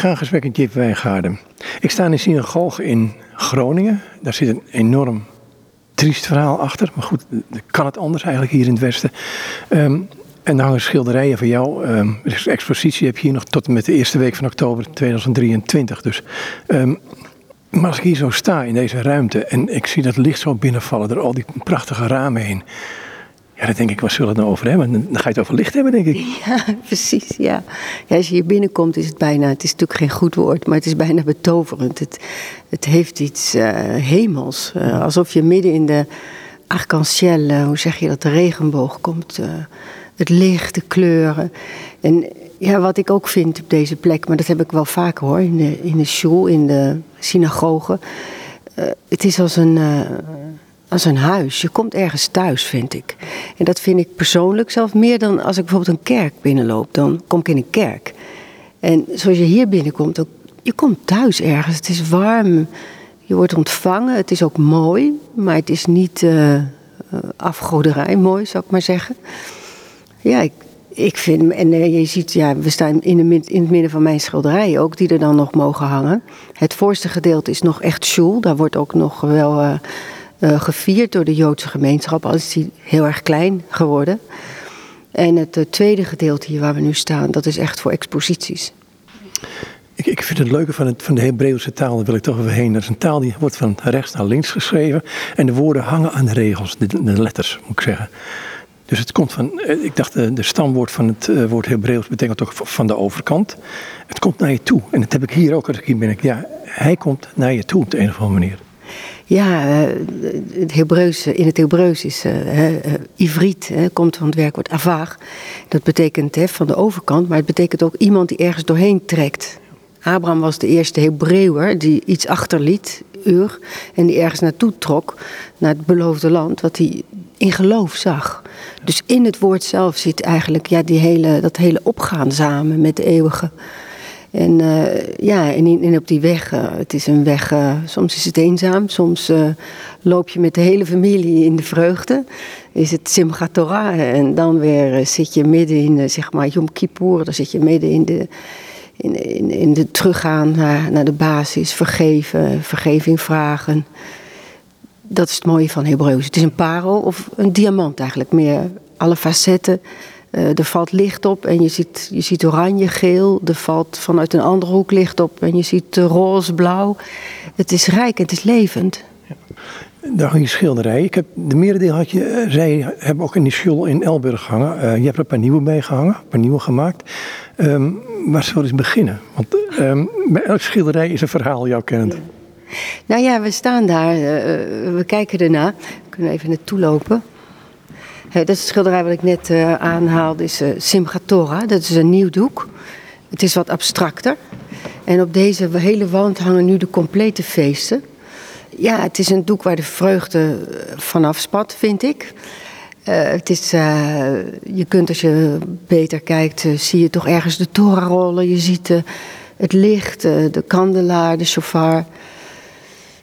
ga in Jip. Ik sta in een synagoge in Groningen. Daar zit een enorm triest verhaal achter. Maar goed, kan het anders eigenlijk hier in het Westen. Um, en dan hangen schilderijen van jou. Um, de expositie heb je hier nog tot en met de eerste week van oktober 2023. Dus, um, maar als ik hier zo sta in deze ruimte en ik zie dat licht zo binnenvallen door al die prachtige ramen heen. Ja, dan denk ik, wat zullen we het nou over hebben? Dan ga je het over licht hebben, denk ik. Ja, precies, ja. Als je hier binnenkomt is het bijna, het is natuurlijk geen goed woord, maar het is bijna betoverend. Het, het heeft iets uh, hemels. Uh, alsof je midden in de arc-en-ciel, uh, hoe zeg je dat, de regenboog komt. het licht, de kleuren. En ja, wat ik ook vind op deze plek, maar dat heb ik wel vaker hoor, in de, in de shul, in de synagoge. het is als een als een huis. Je komt ergens thuis, vind ik. En dat vind ik persoonlijk zelf meer dan als ik bijvoorbeeld een kerk binnenloop. Dan kom ik in een kerk. En zoals je hier binnenkomt, je komt thuis ergens. Het is warm, je wordt ontvangen. Het is ook mooi, maar het is niet uh, afgoderij mooi, zou ik maar zeggen. Ja, ik, ik vind, en uh, je ziet, ja, we staan in, de, in het midden van mijn schilderij ook, die er dan nog mogen hangen. Het voorste gedeelte is nog echt school. Daar wordt ook nog wel... uh, gevierd door de Joodse gemeenschap, al is die heel erg klein geworden. En het uh, tweede gedeelte hier waar we nu staan, dat is echt voor exposities. Ik, ik vind het leuke van, het, van de Hebreeuwse taal, daar wil ik toch even heen. Dat is een taal die wordt van rechts naar links geschreven. En de woorden hangen aan de regels, de, letters moet ik zeggen. Dus het komt van, eh, ik dacht de, stamwoord van het woord Hebreeuws betekent toch van de overkant. Het komt naar je toe. En dat heb ik hier ook als ik hier ben. Ja, hij komt naar je toe op de een of andere manier. Ja, eh, het Hebreeuws, in het Hebreeuws is uh, uh, ivriet, komt van het werkwoord avar. Dat betekent hè, van de overkant, maar het betekent ook iemand die ergens doorheen trekt. Abraham was de eerste Hebreeuwer die iets achterliet, Ur, en die ergens naartoe trok, naar het beloofde land, wat hij in geloof zag. Dus in het woord zelf zit eigenlijk ja, die hele, dat hele opgaan samen met de eeuwige. En uh, ja, en, en, op die weg, uh, het is een weg, uh, soms is het eenzaam, soms loop je met de hele familie in de vreugde. Is het Simchat Torah en dan weer zit je midden in, zeg maar, Yom Kippur, dan zit je midden in de, in, in, in de teruggaan naar, naar de basis, vergeven, vergeving vragen. Dat is het mooie van Hebreeuws. Het is een parel of een diamant eigenlijk, meer alle facetten uh, er valt licht op en je ziet, je ziet oranje, geel. Er valt vanuit een andere hoek licht op en je ziet uh, roze, blauw. Het is rijk, het is levend. Ja. Daar hang je schilderij. Ik heb, de merendeel had je, uh, zij hebben ook in die schul in Elburg gehangen. je hebt er een paar nieuwe bij gehangen, een paar nieuwe gemaakt. Um, waar zullen we eens beginnen? Want um, bij elk schilderij is een verhaal jou kennend. Ja. Nou ja, we staan daar, we kijken ernaar. We kunnen even naartoe lopen dat is schilderij wat ik net uh, aanhaalde, is uh, Simchat Torah. Dat is een nieuw doek. Het is wat abstracter. En op deze hele wand hangen nu de complete feesten. Ja, het is een doek waar de vreugde eh, vanaf spat, vind ik. Het is, je kunt als je beter kijkt, zie je toch ergens de Torah rollen. Je ziet het licht, de kandelaar, de shofar.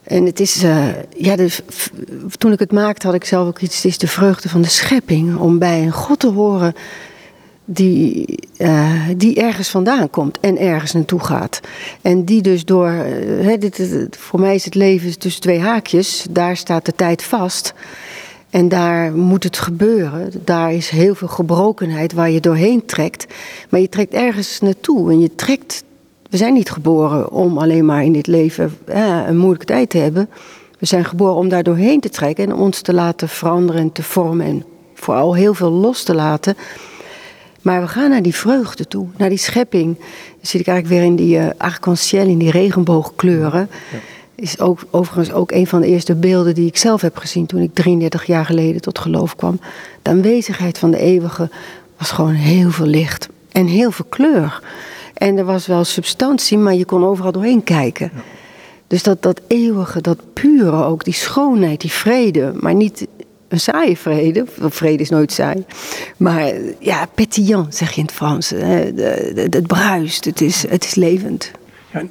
En het is, uh, ja, toen ik het maakte had ik zelf ook iets, het is de vreugde van de schepping. Om bij een God te horen die, uh, die ergens vandaan komt en ergens naartoe gaat. En die dus door, uh, dit, voor mij is het leven tussen twee haakjes, daar staat de tijd vast. En daar moet het gebeuren. Daar is heel veel gebrokenheid waar je doorheen trekt. Maar je trekt ergens naartoe en je trekt we zijn niet geboren om alleen maar in dit leven een moeilijke tijd te hebben. We zijn geboren om daar doorheen te trekken en ons te laten veranderen en te vormen. En vooral heel veel los te laten. Maar we gaan naar die vreugde toe, naar die schepping. Dan zit ik eigenlijk weer in die uh, arc-en-ciel, in die regenboogkleuren. Ja. Is ook, overigens ook een van de eerste beelden die ik zelf heb gezien toen ik 33 jaar geleden tot geloof kwam. De aanwezigheid van de eeuwige was gewoon heel veel licht en heel veel kleur. En er was wel substantie, maar je kon overal doorheen kijken. Ja. Dus dat, dat eeuwige, dat pure ook, die schoonheid, die vrede. Maar niet een saaie vrede. Vrede is nooit saai. Maar ja, pétillant zeg je in het Frans. Het bruist, het is, het is levend. Ja,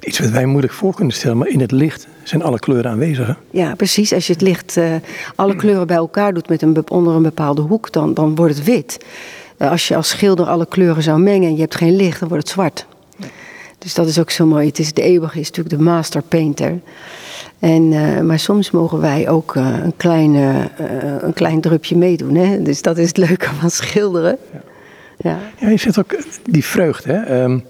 iets wat wij moeilijk voor kunnen stellen, maar in het licht zijn alle kleuren aanwezig. Hè? Ja, precies. Als je het licht, uh, alle kleuren bij elkaar doet met een, onder een bepaalde hoek, dan, dan wordt het wit. Eh, als je als schilder alle kleuren zou mengen en je hebt geen licht, dan wordt het zwart. Dus dat is ook zo mooi. Het is, de eeuwige is natuurlijk de master painter. En, uh, maar soms mogen wij ook uh, een, klein, uh, een klein drupje meedoen. Hè? Dus dat is het leuke van schilderen. Ja, ja. ja je zegt ook die vreugde. Hè? Um,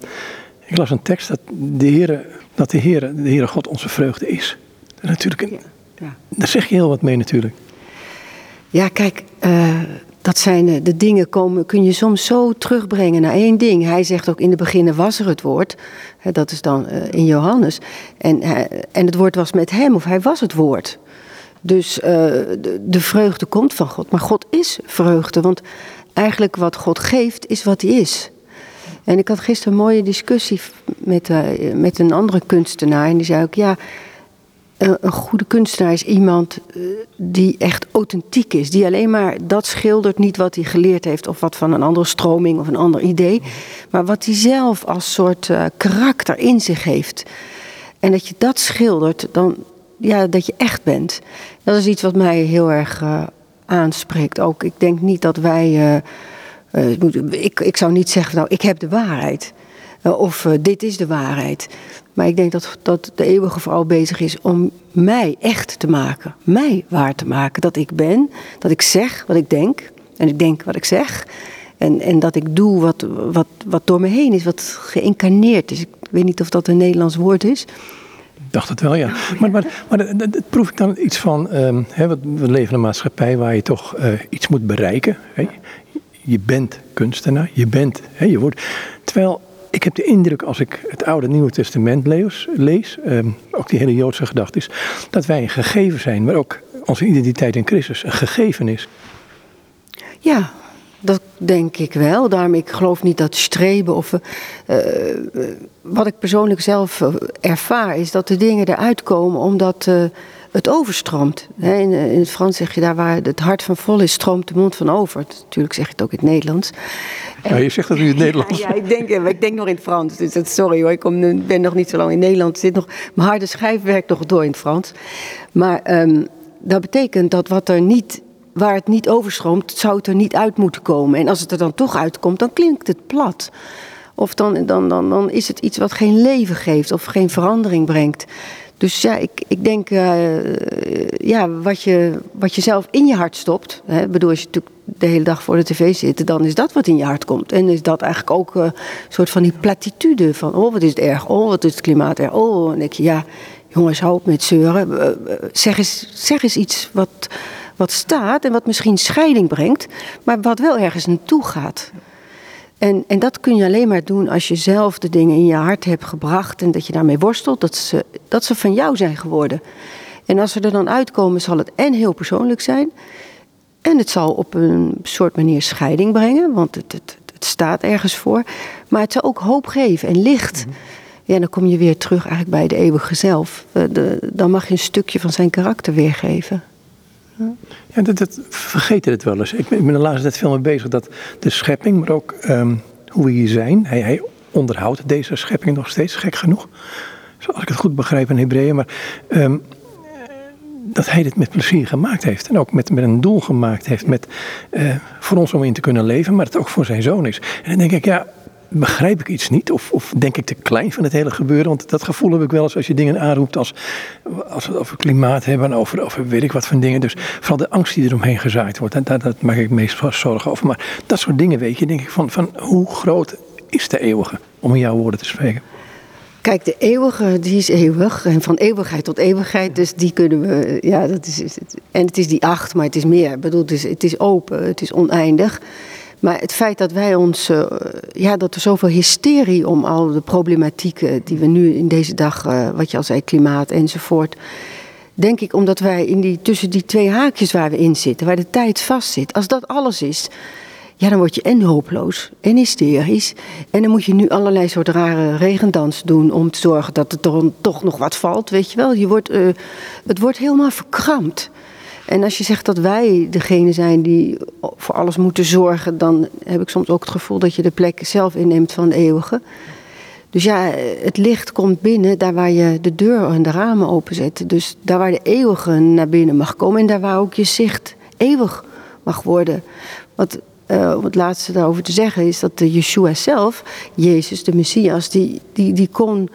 ik las een tekst dat de Heere, dat de Heere, de Heere God onze vreugde is. Natuurlijk een, ja. Daar zeg je heel wat mee natuurlijk. Ja, kijk, dat zijn eh, de dingen komen, kun je soms zo terugbrengen naar één ding. Hij zegt ook in de beginnen was er het woord. Dat is dan eh, in Johannes. En, eh, en het woord was met hem, of hij was het woord. Dus de vreugde komt van God. Maar God is vreugde, want eigenlijk wat God geeft is wat hij is. En ik had gisteren een mooie discussie met, met een andere kunstenaar. En die zei ook, ja, een goede kunstenaar is iemand eh, die echt authentiek is. Die alleen maar dat schildert, niet wat hij geleerd heeft of wat van een andere stroming of een ander idee. Maar wat hij zelf als soort uh, karakter in zich heeft. En dat je dat schildert, dan ja, dat je echt bent. Dat is iets wat mij heel erg uh, aanspreekt. Ook ik denk niet dat wij. ik, ik zou niet zeggen, nou, ik heb de waarheid. Of dit is de waarheid. Maar ik denk dat, dat de eeuwige vooral bezig is om mij echt te maken. Mij waar te maken. Dat ik ben, dat ik zeg wat ik denk. En ik denk wat ik zeg. En, en dat ik doe wat, wat, wat door me heen is, wat geïncarneerd is. Ik weet niet of dat een Nederlands woord is. Dacht het wel, ja. Maar, maar, maar dat, proef ik dan iets van. Um, hè, we leven in een maatschappij waar je toch uh, iets moet bereiken. Je bent kunstenaar, je bent, je wordt. Terwijl ik heb de indruk als ik het Oude Nieuwe Testament lees, ehm, ook die hele Joodse gedachte is, dat wij een gegeven zijn, maar ook onze identiteit in Christus een gegeven is. Ja, dat denk ik wel. Daarom ik geloof niet dat streven of uh, wat ik persoonlijk zelf ervaar is dat de dingen eruit komen omdat het overstroomt. In, in, het Frans zeg je daar waar het hart van vol is, stroomt de mond van over. Natuurlijk zeg je het ook in het Nederlands. Ja, je zegt dat in het Nederlands. Ja, ik, denk, ik denk nog in het Frans. Dus sorry hoor, ik kom, ben nog niet zo lang in Nederland. Zit nog, mijn harde schijf werkt nog door in het Frans. Maar um, dat betekent dat wat er niet, waar het niet overstroomt, zou het er niet uit moeten komen. En als het er dan toch uitkomt, dan klinkt het plat. Of dan, dan, dan, dan is het iets wat geen leven geeft of geen verandering brengt. Dus ja, ik, ik denk, uh, ja, wat je, wat je zelf in je hart stopt. Hè, bedoel, als je natuurlijk de hele dag voor de tv zit, dan is dat wat in je hart komt. En is dat eigenlijk ook uh, een soort van die platitude van, oh wat is het erg, oh wat is het klimaat erg, oh. En denk je, ja, jongens, hou op met zeuren. zeg, eens, zeg eens iets wat, wat staat en wat misschien scheiding brengt, maar wat wel ergens naartoe gaat. En, en dat kun je alleen maar doen als je zelf de dingen in je hart hebt gebracht en dat je daarmee worstelt, dat ze, dat ze van jou zijn geworden. En als ze er dan uitkomen, zal het en heel persoonlijk zijn. En het zal op een soort manier scheiding brengen, want het, het, het staat ergens voor. Maar het zal ook hoop geven en licht. Mhm. Ja, dan kom je weer terug eigenlijk bij de eeuwige zelf. Eh, de, dan mag je een stukje van zijn karakter weergeven. Ja, dat, vergeten het wel eens. Ik ben, de laatste tijd veel mee bezig dat de schepping, maar ook um, hoe we hier zijn. Hij, hij, onderhoudt deze schepping nog steeds, gek genoeg. Zoals ik het goed begrijp in Hebreeën. Maar um, dat hij dit met plezier gemaakt heeft. En ook met, met een doel gemaakt heeft. Met, uh, voor ons om in te kunnen leven, maar het ook voor zijn zoon is. En dan denk ik, ja, begrijp ik iets niet? Of, of denk ik te klein van het hele gebeuren? Want dat gevoel heb ik wel eens als je dingen aanroept als, als we het over klimaat hebben, over, over weet ik wat van dingen. Dus vooral de angst die eromheen gezaaid wordt, daar, dat maak ik meest zorgen over. Maar dat soort dingen weet je, denk ik van, van hoe groot is de eeuwige, om in jouw woorden te spreken? Kijk, de eeuwige, die is eeuwig. En van eeuwigheid tot eeuwigheid. Dus die kunnen we. Ja, dat is. En het is die acht, maar het is meer. Bedoel, het is, het is open, het is oneindig. Maar het feit dat wij ons, uh, ja, dat er zoveel hysterie om al de problematieken die we nu in deze dag, uh, wat je al zei, klimaat enzovoort. Denk ik omdat wij in die, tussen die twee haakjes waar we in zitten, waar de tijd vast zit, als dat alles is, ja, dan word je en hopeloos en hysterisch. En dan moet je nu allerlei soort rare regendans doen om te zorgen dat er toch, nog wat valt, weet je wel. Je wordt, uh, het wordt helemaal verkrampt. En als je zegt dat wij degene zijn die voor alles moeten zorgen, dan heb ik soms ook het gevoel dat je de plek zelf inneemt van de eeuwige. Dus ja, het licht komt binnen daar waar je de deur en de ramen openzet. Dus daar waar de eeuwige naar binnen mag komen en daar waar ook je zicht eeuwig mag worden. Want uh, om het laatste daarover te zeggen, is dat de Yeshua zelf, Jezus, de Messias, die, die, die kon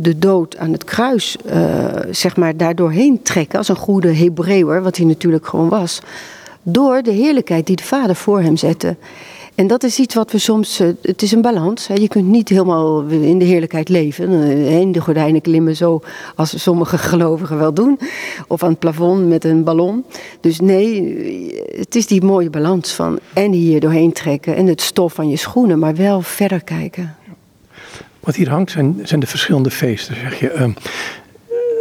de dood aan het kruis, uh, zeg maar, daardoorheen trekken als een goede Hebreeuwer, wat hij natuurlijk gewoon was, door de heerlijkheid die de Vader voor hem zette. En dat is iets wat we soms. Eh, het is een balans. Je kunt niet helemaal in de heerlijkheid leven. In eh, de gordijnen klimmen zo als sommige gelovigen wel doen. Of aan het plafond met een ballon. Dus nee, het is die mooie balans van. En hier doorheen trekken. En het stof van je schoenen. Maar wel verder kijken. Wat hier hangt zijn, zijn de verschillende feesten, zeg je. Uh,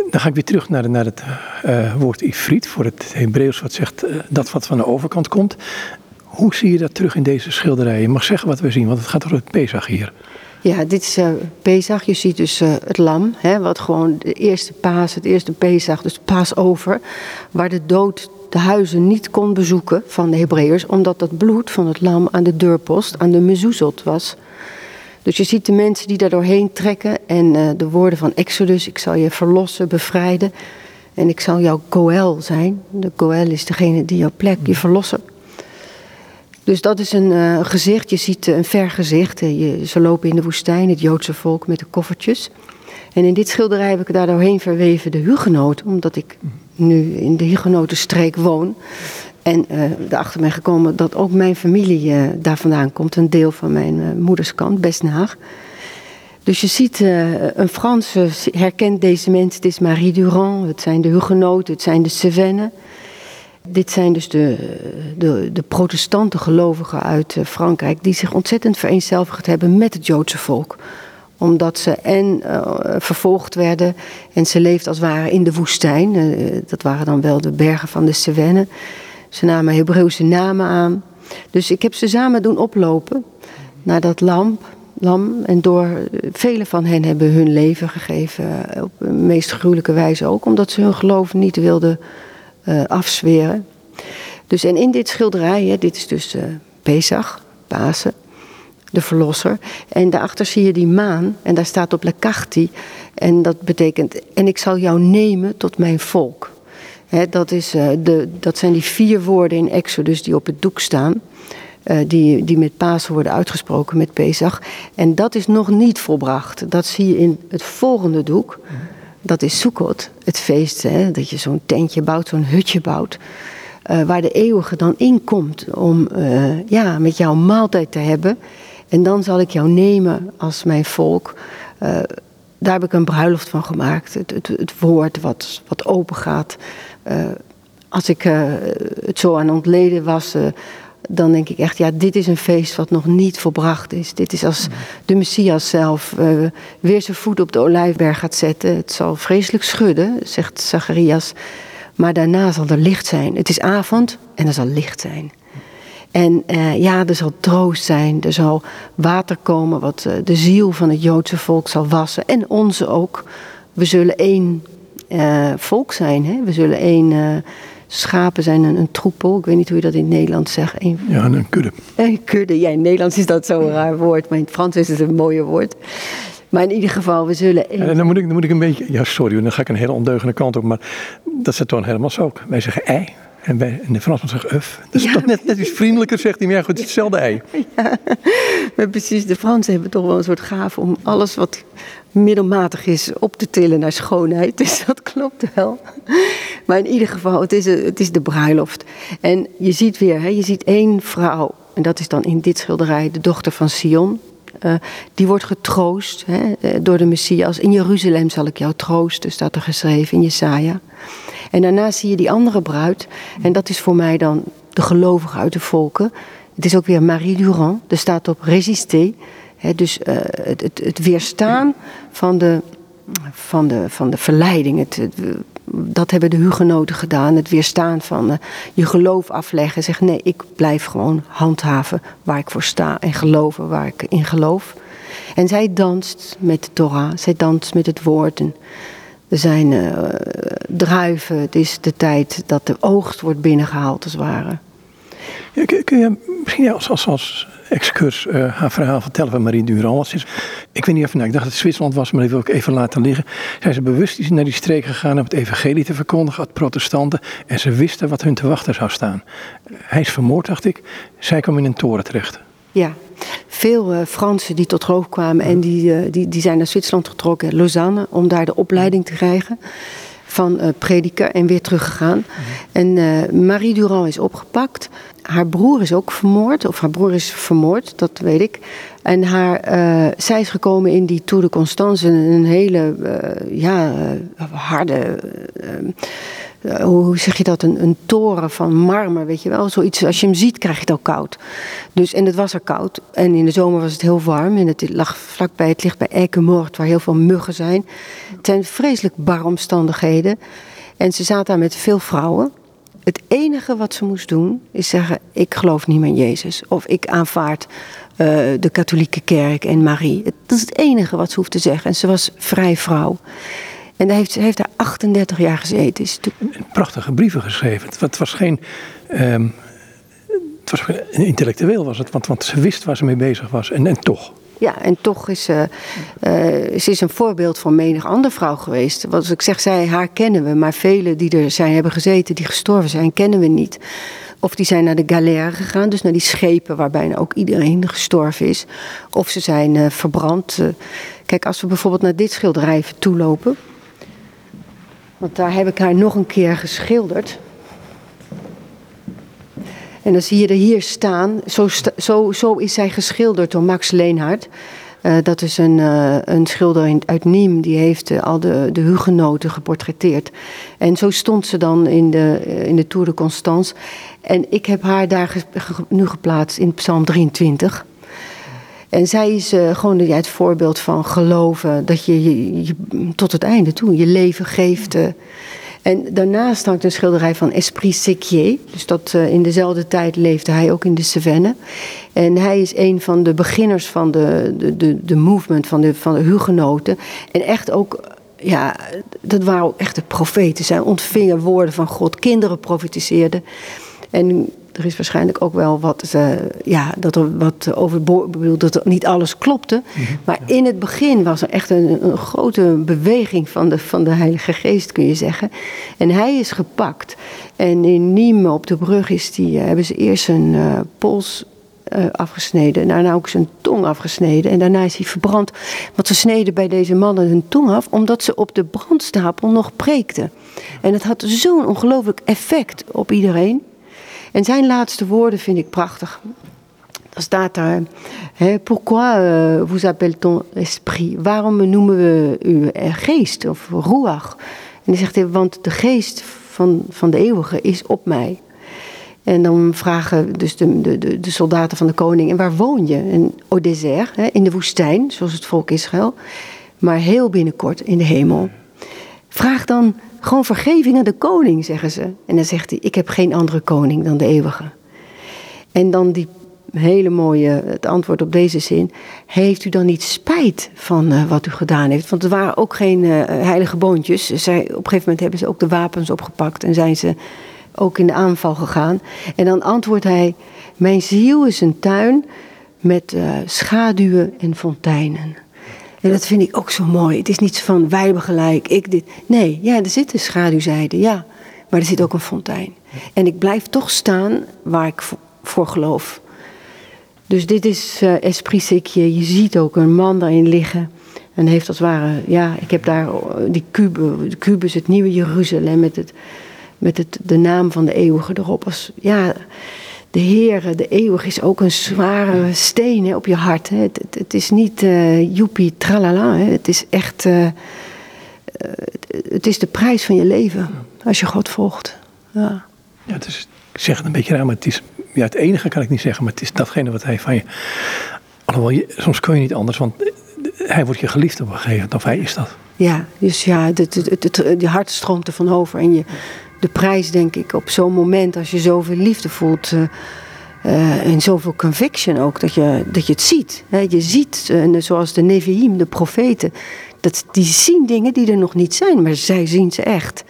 dan ga ik weer terug naar, naar het uh, woord Ifrit, voor het Hebreeuws wat zegt uh, dat wat van de overkant komt. Hoe zie je dat terug in deze schilderijen? Je mag zeggen wat we zien, want het gaat over het Pesach hier. Ja, dit is uh, Pesach. Je ziet dus het lam, hè, wat gewoon de eerste paas, het eerste Pesach, dus over, waar de dood de huizen niet kon bezoeken van de Hebreërs, omdat dat bloed van het lam aan de deurpost, aan de mezuzot was. Dus je ziet de mensen die daar doorheen trekken en uh, de woorden van Exodus, ik zal je verlossen, bevrijden en ik zal jouw Goel zijn. De Goel is degene die jouw plek, je verlossen. Dus dat is een uh, gezicht, je ziet een ver gezicht. Je, ze lopen in de woestijn, het Joodse volk met de koffertjes. En in dit schilderij heb ik daar doorheen verweven de hugenoot, omdat ik nu in de hugenotenstreek woon. En uh, erachter ben gekomen dat ook mijn familie uh, daar vandaan komt, een deel van mijn uh, moeders kant, Besnaar. Dus je ziet, een Franse herkent deze mensen, het is Marie Durand, het zijn de hugenoten, het zijn de Cevennen. Dit zijn dus de, de, de protestante gelovigen uit eh, Frankrijk die zich ontzettend vereenzelvigd hebben met het Joodse volk omdat ze en vervolgd werden en ze leefden als het ware in de woestijn. Dat waren dan wel de bergen van de Cevennen. Ze namen Hebreeuwse namen aan. Dus ik heb ze samen doen oplopen naar dat lamp, lam. En door vele van hen hebben hun leven gegeven. Op de meest gruwelijke wijze ook. Omdat ze hun geloof niet wilden uh, afzweren. Dus en in dit schilderij, hè, dit is dus uh, Pesach, Pasen, de verlosser. En daarachter zie je die maan en daar staat op Lekachti. En dat betekent, en ik zal jou nemen tot mijn volk. Dat, is, uh, de, dat zijn die vier woorden in Exodus die op het doek staan. Uh, die, die met Pasen worden uitgesproken, met Pesach. En dat is nog niet volbracht. Dat zie je in het volgende doek. Dat is Sukkot, het feest. Dat je zo'n tentje bouwt, zo'n hutje bouwt. Uh, waar de eeuwige dan in komt om ja, met jou maaltijd te hebben. En dan zal ik jou nemen als mijn volk. Daar heb ik een bruiloft van gemaakt. Het, het, het woord wat, wat open gaat. Als ik het zo aan ontleden was, dan denk ik echt, ja, dit is een feest wat nog niet volbracht is. Dit is als de Messias zelf weer zijn voet op de olijfberg gaat zetten. Het zal vreselijk schudden, zegt Zacharias. Maar daarna zal er licht zijn. Het is avond en er zal licht zijn. En ja, er zal troost zijn. Er zal water komen wat de ziel van het Joodse volk zal wassen. En onze ook. We zullen één volk zijn. Hè? We zullen één Schapen zijn een, een, troepel. Ik weet niet hoe je dat in het Nederlands zegt. Een, ja, een kudde. Een kudde. Ja, in het Nederlands is dat zo'n raar woord. Maar in het Frans is het een mooier woord. Maar in ieder geval, we zullen... En dan moet, ik, dan moet ik een beetje... Ja, sorry, dan ga ik een hele ondeugende kant op. Maar dat is toch helemaal zo. Wij zeggen ei. En, en de Fransman zegt uf. Dat is ja. toch net, net iets vriendelijker, zegt hij. Maar ja, goed, het is hetzelfde ei. Ja, maar precies. De Fransen hebben toch wel een soort gave om alles wat middelmatig is op te tillen naar schoonheid. Dus dat klopt wel. Maar in ieder geval, het is, het is de bruiloft. En je ziet weer, hè, je ziet één vrouw. En dat is dan in dit schilderij de dochter van Sion. Uh, die wordt getroost hè, eh, door de Messias. In Jeruzalem zal ik jou troosten, staat er geschreven in Jesaja. En daarna zie je die andere bruid. En dat is voor mij dan de gelovige uit de volken. Het is ook weer Marie Durand. Er staat op résister. Dus uh, het, het, het, weerstaan van de, van de, van de verleiding. Dat hebben de hugenoten gedaan. Het weerstaan van uh, je geloof afleggen. Zeg nee, ik blijf gewoon handhaven waar ik voor sta. En geloven waar ik in geloof. En zij danst met de Torah. Zij danst met het woord. En er zijn uh, druiven. Het is de tijd dat de oogst wordt binnengehaald als het ware. Kun je misschien als, als, als excurs uh, haar verhaal vertellen van Marie Durand. Ik weet niet of nou, ik dacht dat het Zwitserland was, maar die wil ik even laten liggen. Zijn ze bewust naar die streek gegaan om het evangelie te verkondigen, aan protestanten. En ze wisten wat hun te wachten zou staan. Hij is vermoord, dacht ik. Zij kwam in een toren terecht. Ja, veel uh, Fransen die tot geloof kwamen en die, uh, die, die zijn naar Zwitserland getrokken, Lausanne, om daar de opleiding te krijgen van uh, prediker en weer teruggegaan. Mm En Marie Durand is opgepakt. Haar broer is ook vermoord, of haar broer is vermoord, dat weet ik. En haar, zij is gekomen in die Tour de Constance, een, hele ja, harde eh, hoe zeg je dat, een, een, toren van marmer, weet je wel. Zoiets, als je hem ziet, krijg je het ook koud. Dus, en het was er koud. En in de zomer was het heel warm. En het lag vlakbij, het ligt bij Eikenmoord, waar heel veel muggen zijn. Het zijn vreselijk bar omstandigheden. En ze zaten daar met veel vrouwen. Het enige wat ze moest doen, is zeggen: Ik geloof niet meer in Jezus. Of ik aanvaard uh, de katholieke kerk en Marie. Dat is het enige wat ze hoeft te zeggen. En ze was vrij vrouw. En daar heeft, heeft daar 38 jaar gezeten. Is Prachtige brieven geschreven. Het was geen. Um, het was intellectueel was het, want, want ze wist waar ze mee bezig was. En, en toch. Ja, en toch is ze, uh, ze is een voorbeeld van menig andere vrouw geweest. Wat ik zeg, zij, haar kennen we, maar velen die er zijn hebben gezeten, die gestorven zijn, kennen we niet. Of die zijn naar de galère gegaan, dus naar die schepen waar bijna ook iedereen gestorven is. Of ze zijn uh, verbrand. Kijk, als we bijvoorbeeld naar dit schilderij toelopen. Want daar heb ik haar nog een keer geschilderd. En dan zie je er hier staan. Zo, zo, zo is zij geschilderd door Max Leenhard. Uh, dat is een, uh, een schilder uit Nîmes. Die heeft uh, al de, de hugenoten geportretteerd. En zo stond ze dan in de, in de Tour de Constance. En ik heb haar daar nu geplaatst in Psalm 23. En zij is gewoon het voorbeeld van geloven. Dat je, je, je, tot het einde toe je leven geeft. En daarnaast hangt een schilderij van Esprit Séquier. Dus dat uh, in dezelfde tijd leefde hij ook in de Cevennes. En hij is een van de beginners van de, de, de, de movement van de, van de hugenoten. En echt ook ja, dat waren ook echte profeten. Zij ontvingen woorden van God. Kinderen profetiseerden. En er is waarschijnlijk ook wel wat, uh, ja, dat er wat overboord, bedoel, dat er niet alles klopte. Mm -hmm. Maar in het begin was er echt een, een, grote beweging van de, van de Heilige Geest, kun je zeggen. En hij is gepakt. En in Nîmes op de brug is die, uh, hebben ze eerst zijn uh, pols uh, afgesneden. Daarna ook zijn tong afgesneden. En daarna is hij verbrand. Want ze sneden bij deze mannen hun tong af, omdat ze op de brandstapel nog preekten. En het had zo'n ongelooflijk effect op iedereen. En zijn laatste woorden vind ik prachtig. Er staat daar, hè, pourquoi uh, vous appelle-t-on esprit? Waarom noemen we u geest of ruach? En dan zegt hij, want de geest van, van de eeuwige is op mij. En dan vragen dus de, de, de soldaten van de koning, en waar woon je? En au désert, hè, in de woestijn, zoals het volk Israël. Maar heel binnenkort in de hemel. Vraag dan gewoon vergeving aan de koning, zeggen ze. En dan zegt hij, ik heb geen andere koning dan de eeuwige. En dan die hele mooie, het antwoord op deze zin. Heeft u dan niet spijt van uh, wat u gedaan heeft? Want er waren ook geen uh, heilige boontjes. Zij, op een gegeven moment hebben ze ook de wapens opgepakt en zijn ze ook in de aanval gegaan. En dan antwoordt hij, mijn ziel is een tuin met uh, schaduwen en fonteinen. En dat vind ik ook zo mooi. Het is niet van wij hebben gelijk, ik dit. Nee, ja, er zit een schaduwzijde, ja. Maar er zit ook een fontein. En ik blijf toch staan waar ik voor geloof. Dus dit is uh, Esprit Sikje. Je ziet ook een man daarin liggen. En heeft als het ware, ja, ik heb daar die kubus, de kubus, het nieuwe Jeruzalem met, het, met het, de naam van de eeuwige erop. Ja, de Heer, de eeuwig, is ook een zware steen hè, op je hart. Hè. Het, het, het, is niet uh, joepie tralala. Hè. Het is echt. Uh, het is de prijs van je leven als je God volgt. Ja. ja het is, ik zeg het een beetje raar, maar het is. Ja, het enige kan ik niet zeggen, maar het is datgene wat hij van je. Alhoewel, je, soms kun je niet anders, want hij wordt je geliefd op een gegeven moment, of hij is dat. Ja, dus ja, het, het, het, je hart stroomt er van over en je de prijs, denk ik, op zo'n moment als je zoveel liefde voelt. Uh, uh, en zoveel conviction ook, dat je, dat je het ziet. Hè? Je ziet, uh, zoals de Nevi'im, de profeten, dat, die zien dingen die er nog niet zijn, maar zij zien ze echt.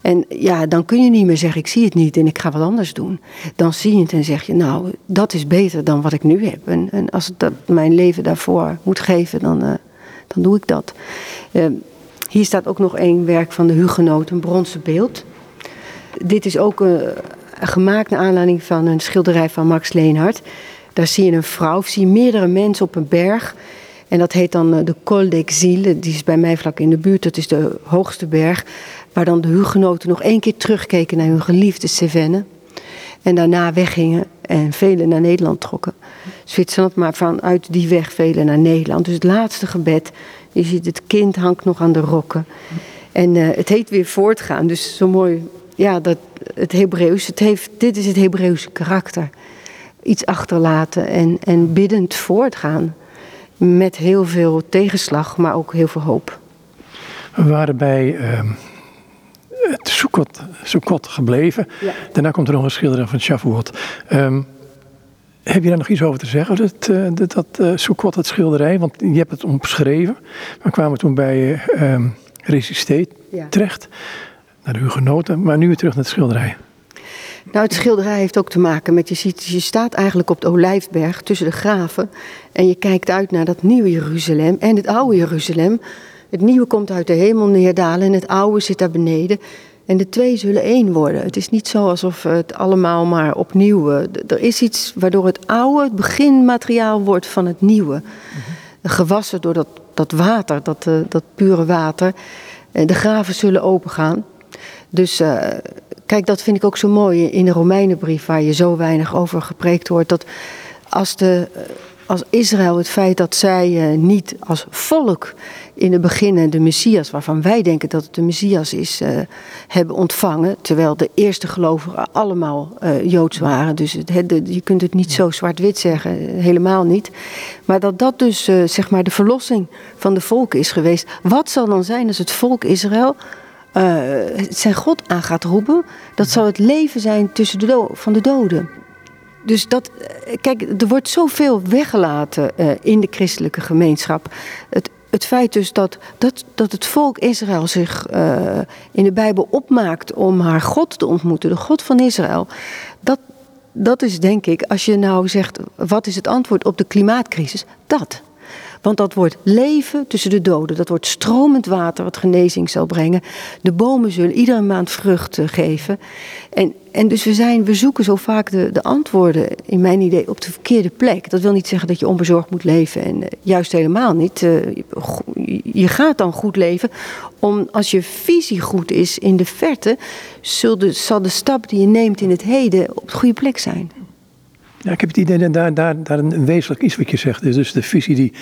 En ja, dan kun je niet meer zeggen, ik zie het niet en ik ga wat anders doen. Dan zie je het en zeg je, nou, dat is beter dan wat ik nu heb. En, en als ik dat mijn leven daarvoor moet geven, dan, dan doe ik dat. Uh, hier staat ook nog één werk van de Hugenoot, een bronzen beeld. Dit is ook gemaakt naar aanleiding van een schilderij van Max Leenhard. Daar zie je een vrouw, zie je meerdere mensen op een berg. En dat heet dan de Col d'Exil. Die is bij mij vlak in de buurt. Dat is de hoogste berg. Waar dan de hugenoten nog één keer terugkeken naar hun geliefde Cévennes. En daarna weggingen en velen naar Nederland trokken. Zwitserland, maar vanuit die weg velen naar Nederland. Dus het laatste gebed, je ziet het kind hangt nog aan de rokken. En uh, het heet weer voortgaan. Dus zo mooi, ja, dat het Hebreeuws, het heeft, dit is het Hebreeuwse karakter. Iets achterlaten en, en biddend voortgaan. Met heel veel tegenslag, maar ook heel veel hoop. We waren bij uh, het Sukkot, Sukkot gebleven. Ja. Daarna komt er nog een schilderij van Shavuot. Um, heb je daar nog iets over te zeggen, dat, uh, dat, dat uh, Sukkot, het schilderij? Want je hebt het omschreven. We kwamen toen bij uh, Resisté ja. terecht, naar de Hugenoten. Maar nu weer terug naar het schilderij. Nou, het schilderij heeft ook te maken met, je ziet, je staat eigenlijk op de Olijfberg tussen de graven. En je kijkt uit naar dat nieuwe Jeruzalem en het oude Jeruzalem. Het nieuwe komt uit de hemel neerdalen en het oude zit daar beneden. En de twee zullen één worden. Het is niet zo alsof het allemaal maar opnieuw. Er is iets waardoor het oude het beginmateriaal wordt van het nieuwe. Gewassen door dat, dat water, dat, uh, dat pure water. En de graven zullen opengaan. Dus uh, kijk, dat vind ik ook zo mooi in de Romeinenbrief, waar je zo weinig over gepreekt wordt. Dat als de als Israël het feit dat zij uh, niet als volk in het begin de Messias, waarvan wij denken dat het de Messias is, hebben ontvangen. Terwijl de eerste gelovigen allemaal Joods waren. Dus het, je kunt het niet zo zwart-wit zeggen, helemaal niet. Maar dat dat dus zeg maar de verlossing van de volken is geweest. Wat zal dan zijn als het volk Israël zijn God aan gaat roepen? Dat zal het leven zijn tussen de van de doden. Dus dat, kijk, er wordt zoveel weggelaten uh, in de christelijke gemeenschap. Het, het feit dus dat, dat, dat het volk Israël zich in de Bijbel opmaakt om haar God te ontmoeten, de God van Israël, dat, dat is denk ik, als je nou zegt, wat is het antwoord op de klimaatcrisis? Dat. Want dat wordt leven tussen de doden. Dat wordt stromend water wat genezing zal brengen. De bomen zullen iedere maand vruchten geven. En, en dus we, zijn, we zoeken zo vaak de, de antwoorden, in mijn idee, op de verkeerde plek. Dat wil niet zeggen dat je onbezorgd moet leven. En uh, juist helemaal niet. Uh, je gaat dan goed leven. Om, als je visie goed is in de verte, de, zal de stap die je neemt in het heden op de goede plek zijn. Ja, ik heb het idee dat daar, daar, daar een wezenlijk iets wat je zegt. Dus de visie die,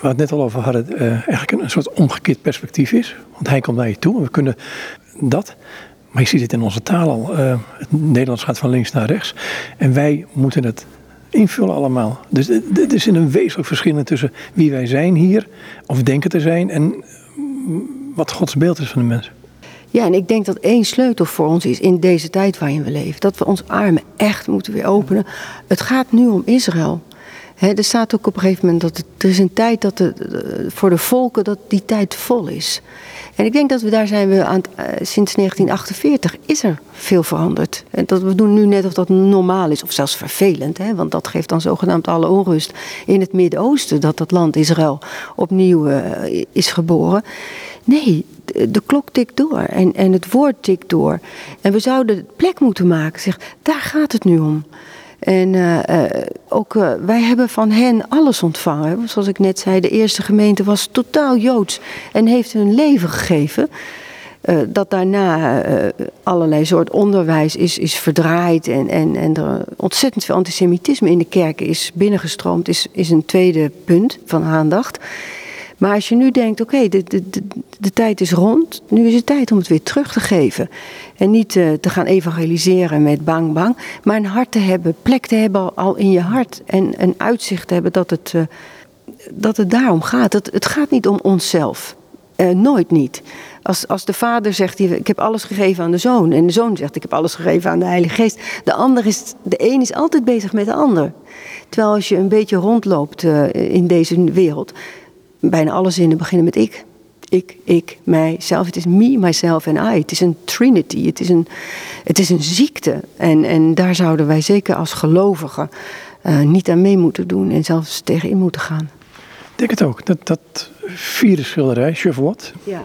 we het net al over hadden, uh, eigenlijk een, soort omgekeerd perspectief is. Want hij komt naar je toe en we kunnen dat. Maar je ziet het in onze taal al. Uh, het Nederlands gaat van links naar rechts. En wij moeten het invullen allemaal. Dus er is een wezenlijk verschil tussen wie wij zijn hier, of denken te zijn, en wat Gods beeld is van de mens. Ja, en ik denk dat één sleutel voor ons is in deze tijd waarin we leven. Dat we ons armen echt moeten weer openen. Het gaat nu om Israël. Er staat ook op een gegeven moment dat het, er is een tijd dat de, voor de volken dat die tijd vol is. En ik denk dat we daar zijn we aan uh, sinds 1948 is er veel veranderd. En dat we doen nu net of dat normaal is, of zelfs vervelend, hè, want dat geeft dan zogenaamd alle onrust in het Midden-Oosten dat dat land Israël opnieuw uh, is geboren. Nee, de, klok tikt door en, en het woord tikt door. En we zouden plek moeten maken. Zeg, daar gaat het nu om. En uh, uh, ook uh, wij hebben van hen alles ontvangen. Zoals ik net zei, de eerste gemeente was totaal joods en heeft hun leven gegeven. dat daarna allerlei soort onderwijs is, is verdraaid en, en, en er ontzettend veel antisemitisme in de kerken is binnengestroomd, is, is een tweede punt van aandacht. Maar als je nu denkt, oké, de, de, de, tijd is rond, nu is het tijd om het weer terug te geven. En niet uh, te gaan evangeliseren met bang bang, maar een hart te hebben, plek te hebben al in je hart. En een uitzicht te hebben dat het, uh, dat het daarom gaat. Het, het gaat niet om onszelf. Uh, nooit niet. Als, als de vader zegt, ik heb alles gegeven aan de zoon. En de zoon zegt, ik heb alles gegeven aan de Heilige Geest. De, ander is, de een is altijd bezig met de ander. Terwijl als je een beetje rondloopt in deze wereld bijna alle zinnen beginnen met ik. ik, ik, mijzelf. Het is me, myself en I. Het is een trinity. Het is een, het is een ziekte. En, en daar zouden wij zeker als gelovigen uh, niet aan mee moeten doen en zelfs tegenin moeten gaan. Ik denk het ook. Dat, dat vierde schilderij, Shavuot. Ja.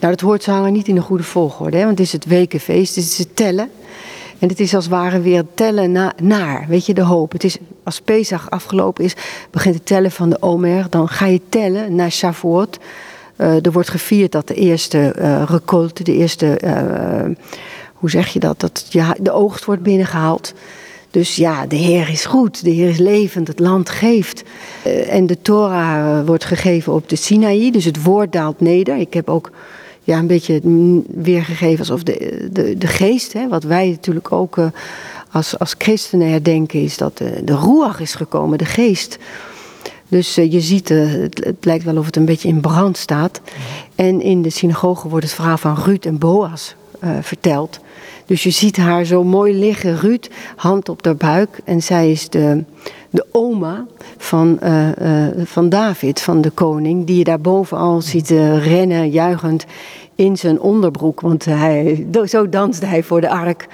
Nou, dat hoort zo niet in de goede volgorde. Hè? Want het is het wekenfeest, het is het tellen. En het is als het ware weer tellen na, naar, weet je, de hoop. Het is, als Pesach afgelopen is, begint het tellen van de Omer. Dan ga je tellen naar Shavuot. Uh, er wordt gevierd dat de eerste uh, recolte, de eerste, uh, hoe zeg je dat, dat ja, de oogst wordt binnengehaald. Dus ja, de Heer is goed, de Heer is levend, het land geeft. en de Torah wordt gegeven op de Sinaï, dus het woord daalt neder. Ik heb ook ja, een beetje weergegeven alsof de, de, de geest, hè, wat wij natuurlijk ook uh, als, als christenen herdenken, is dat de, roeag is gekomen, de geest. Dus uh, je ziet, uh, het, het, lijkt wel of het een beetje in brand staat. En in de synagoge wordt het verhaal van Ruud en Boas verteld. Dus je ziet haar zo mooi liggen, Ruud, hand op haar buik. En zij is de, de oma van, uh, uh, van David, van de koning, die je daarboven al ziet uh, rennen, juichend in zijn onderbroek. Want hij, zo danste hij voor de ark.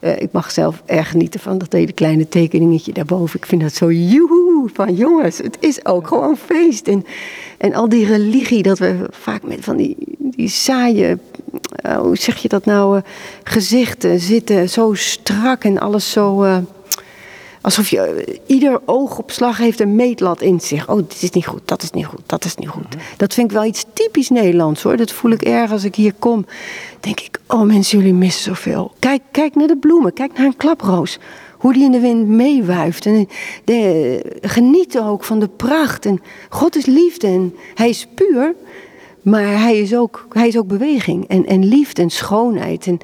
ik mag zelf erg genieten van dat hele kleine tekeningetje daarboven. Ik vind dat zo joehoe van jongens, het is ook gewoon feest. En, en al die religie, dat we vaak met van die, die saaie hoe zeg je dat nou, gezichten zitten zo strak en alles zo Alsof je eh, ieder oogopslag heeft een meetlat in zich. Oh, dit is niet goed, dat is niet goed, dat is niet goed. Dat vind ik wel iets typisch Nederlands hoor. Dat voel ik erg als ik hier kom. Denk ik, oh mensen, jullie missen zoveel. Kijk, kijk naar de bloemen, kijk naar een klaproos. Hoe die in de wind meewuift. En de, genieten ook van de pracht. En God is liefde en hij is puur. Maar hij is ook, hij is ook beweging en, en liefde en schoonheid. En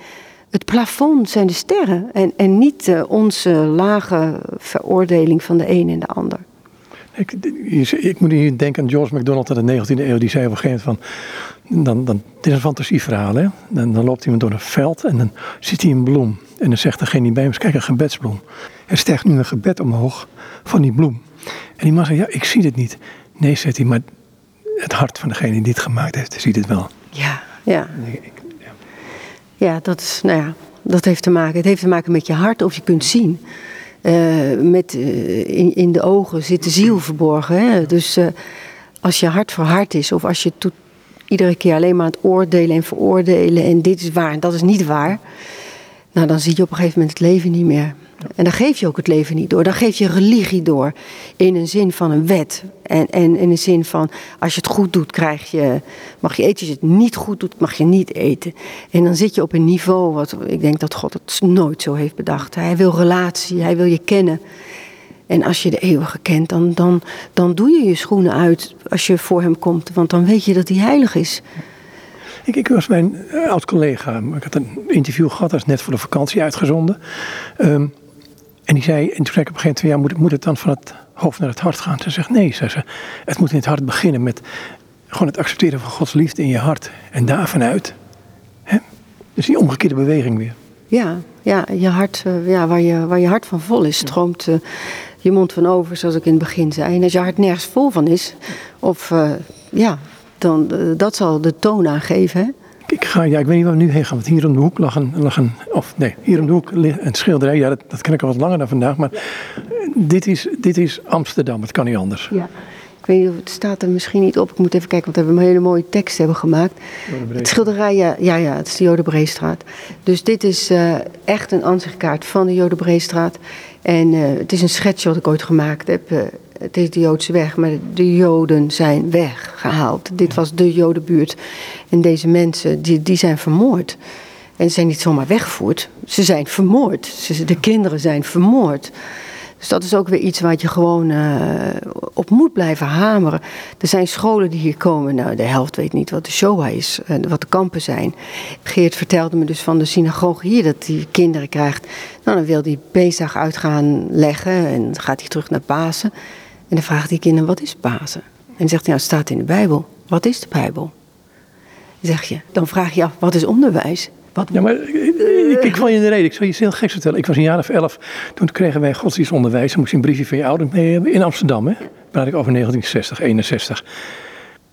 het plafond zijn de sterren en, en niet uh, onze lage veroordeling van de een en de ander. Ik, ik moet hier denken aan George MacDonald uit de 19e eeuw. Die zei op een gegeven moment van, dan, dan, het is een fantasieverhaal. Hè? Dan, dan loopt iemand door een veld en dan ziet hij een bloem. En dan zegt degene die bij hem is, kijk een gebedsbloem. Er stijgt nu een gebed omhoog van die bloem. En die man zegt, ja ik zie het niet. Nee, zegt hij, maar het hart van degene die het gemaakt heeft, ziet het wel. Ja, ja. Ja, dat, is, nou ja, dat heeft te maken. Het heeft te maken met je hart of je kunt zien. Uh, met, uh, in, de ogen zit de ziel verborgen. Hè? Dus uh, als je hart voor hart is, of als je to- iedere keer alleen maar aan het oordelen en veroordelen en dit is waar en dat is niet waar, nou dan zie je op een gegeven moment het leven niet meer. En dan geef je ook het leven niet door. Dan geef je religie door. In een zin van een wet. En, en in een zin van als je het goed doet, krijg je, mag je eten. Als je het niet goed doet, mag je niet eten. En dan zit je op een niveau wat ik denk dat God het nooit zo heeft bedacht. Hij wil relatie, hij wil je kennen. En als je de eeuwige kent, dan, dan, dan doe je je schoenen uit als je voor hem komt. Want dan weet je dat hij heilig is. Ik, ik was mijn oud collega. Ik had een interview gehad, dat is net voor de vakantie uitgezonden. Um, en die zei, en toen zei ik op een gegeven moment, ja, moet, moet het dan van het hoofd naar het hart gaan? Ze zegt, nee, zei ze, het moet in het hart beginnen met gewoon het accepteren van Gods liefde in je hart. En daar vanuit. Hè? Dus die omgekeerde beweging weer. Ja, ja, je hart, uh, ja waar, je, waar je hart van vol is, stroomt uh, je mond van over, zoals ik in het begin zei. En als je hart nergens vol van is, of uh, ja, dan dat zal de toon aangeven. Hè? Ik ga, ja, ik weet niet waar we nu heen gaan. Want hier om de hoek lag een, lag een of nee, hier om de hoek ligt een schilderij. Ja, dat, dat ken ik al wat langer dan vandaag. Maar dit, is, dit is Amsterdam. Het kan niet anders. Ja. Ik weet niet of het staat er misschien niet op. Ik moet even kijken, want we hebben een hele mooie tekst hebben gemaakt. Het schilderij, ja, ja, ja, het is de Jodenbreestraat. Dus dit is uh, echt een ansichtkaart van de Jodenbreestraat. En uh, het is een schets wat ik ooit gemaakt heb. Uh, het is de Joodse weg, maar de Joden zijn weggehaald. Dit was de Jodenbuurt. En deze mensen, die, die zijn vermoord. En ze zijn niet zomaar weggevoerd, ze zijn vermoord. Ze, de kinderen zijn vermoord. Dus dat is ook weer iets wat je gewoon uh, op moet blijven hameren. Er zijn scholen die hier komen. Nou, de helft weet niet wat de Shoah is, uh, wat de kampen zijn. Geert vertelde me dus van de synagoge hier dat hij kinderen krijgt. Nou, dan wil hij Pesach uit gaan leggen en gaat hij terug naar Pasen. En dan vraagt die kinderen, wat is Pasen? En zegt hij, nou, het staat in de Bijbel. Wat is de Bijbel? zeg je. Dan vraag je af, wat is onderwijs? Wat... Ja, maar ik, ik val je in de reden. Ik zal je iets heel geks vertellen. Ik was een jaar of elf. Toen kregen wij godsdienstonderwijs. Dan moest je een briefje van je ouders mee hebben in Amsterdam. Hè? praat ik over 1960, 61.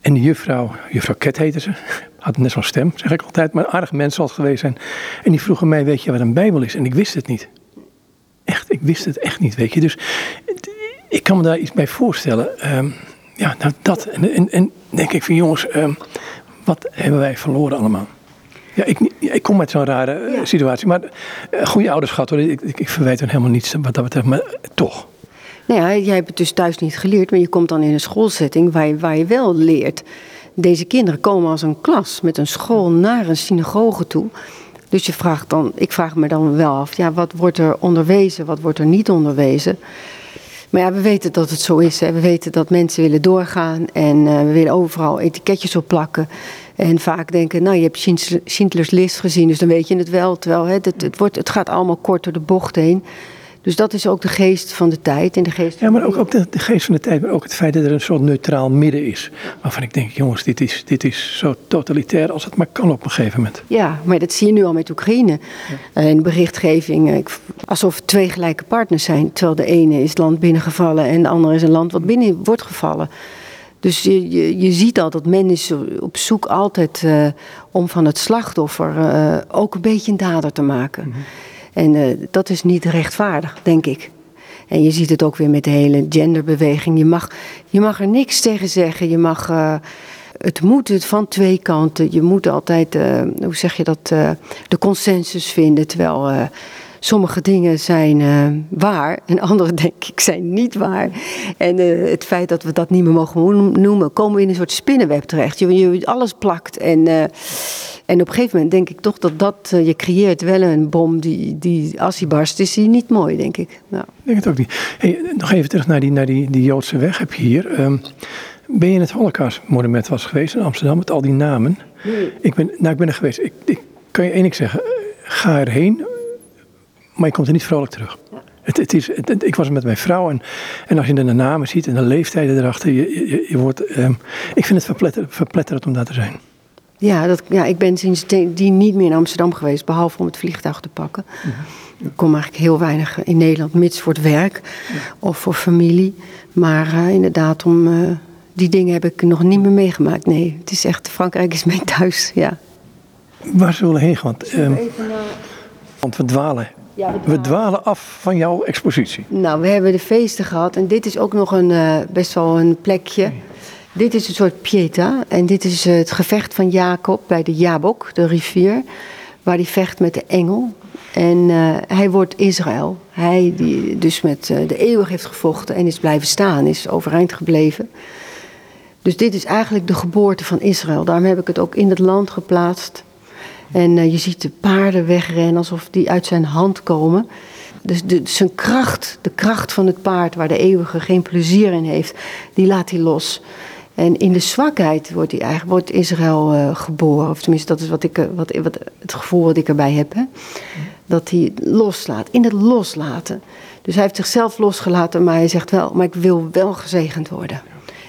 En die juffrouw, juffrouw Ket heette ze, had net zo'n stem, zeg ik altijd, maar aardige mensen zal het geweest zijn. En die vroegen mij, weet je wat een Bijbel is? En ik wist het niet. Echt, ik wist het echt niet, weet je. Dus ik kan me daar iets bij voorstellen. Ehm, ja, nou dat. En, en, en, denk ik van jongens, ehm, wat hebben wij verloren allemaal? Ja, ik, ik kom met zo'n rare eh, situatie. Maar uh, goede ouders gehad hoor. Ik, ik, ik verwijt hen helemaal niets wat dat betreft. Maar toch. Nou ja, jij hebt het dus thuis niet geleerd. Maar je komt dan in een schoolsetting waar je, waar je wel leert. Deze kinderen komen als een klas met een school naar een synagoge toe. Dus je vraagt dan, ik vraag me dan wel af, ja, wat wordt er onderwezen, wat wordt er niet onderwezen? Maar ja, we weten dat het zo is. Hè. We weten dat mensen willen doorgaan en uh, we willen overal etiketjes op plakken. En vaak denken, nou je hebt Schindler's List gezien, dus dan weet je het wel. Terwijl hè, het, het, wordt, het gaat allemaal kort door de bocht heen. Dus dat is ook de geest van de tijd. En de geest ja, maar ook, ook de, de, geest van de tijd, maar ook het feit dat er een soort neutraal midden is. Waarvan ik denk, jongens, dit is, dit is zo totalitair als het maar kan op een gegeven moment. Ja, maar dat zie je nu al met Oekraïne. Ja. Uh, in de berichtgeving, uh, alsof twee gelijke partners zijn. Terwijl de ene is het land binnengevallen en de andere is een land wat binnen wordt gevallen. Dus je, je, je ziet al dat men is op zoek altijd uh, om van het slachtoffer ook een beetje een dader te maken. Mm -hmm. En uh, dat is niet rechtvaardig, denk ik. En je ziet het ook weer met de hele genderbeweging. Je mag, je mag er niks tegen zeggen. Je mag, uh, het moet het van twee kanten. Je moet altijd, uh, hoe zeg je dat, de consensus vinden. Terwijl sommige dingen zijn uh, waar en andere denk ik zijn niet waar. En uh, het feit dat we dat niet meer mogen noemen, komen we in een soort spinnenweb terecht. Je, je alles plakt en, uh, en op een gegeven moment denk ik toch dat dat, je creëert wel een bom die, die als die barst is die niet mooi denk ik. Nou. Ik denk het ook niet. Hey, nog even terug naar die, naar die, die Joodse weg heb je hier. Um, ben je in het Holocaust-monument was geweest in Amsterdam met al die namen? Nee. Ik, ben, nou, ik ben er geweest. Ik, ik kan je één ding zeggen. Ga erheen, maar je komt er niet vrolijk terug. Het, het is, het, ik was met mijn vrouw en, en als je dan de namen ziet en de leeftijden erachter, je, je, je wordt, um, ik vind het verpletter, verpletterend om daar te zijn. Ja, dat, ja, ik ben sindsdien niet meer in Amsterdam geweest, behalve om het vliegtuig te pakken. Ja. Ik kom eigenlijk heel weinig in Nederland, mits voor het werk ja. of voor familie. Maar uh, inderdaad, om uh, die dingen heb ik nog niet meer meegemaakt. Nee, het is echt, Frankrijk is mijn thuis, ja. Waar zullen we heen gaan? Want, um, want we dwalen ja, we, dwalen. we, dwalen. af van jouw expositie. Nou, we hebben de feesten gehad en dit is ook nog een, uh, best wel een plekje. Nee. Dit is een soort pieta en dit is uh, het gevecht van Jacob bij de Jabok, de rivier, waar hij vecht met de engel. En uh, hij wordt Israël. Hij die dus met de eeuwig heeft gevochten en is blijven staan, is overeind gebleven. Dus dit is eigenlijk de geboorte van Israël. Daarom heb ik het ook in het land geplaatst. En uh, je ziet de paarden wegrennen alsof die uit zijn hand komen. Dus de, zijn kracht, de kracht van het paard, waar de eeuwige geen plezier in heeft, die laat hij los. En in de zwakheid wordt, hij eigenlijk, wordt Israël uh, geboren. Of tenminste, dat is wat ik, wat, wat, het gevoel wat ik erbij heb. Hè? Dat hij loslaat, in het loslaten. Dus hij heeft zichzelf losgelaten, maar hij zegt wel, maar ik wil wel gezegend worden.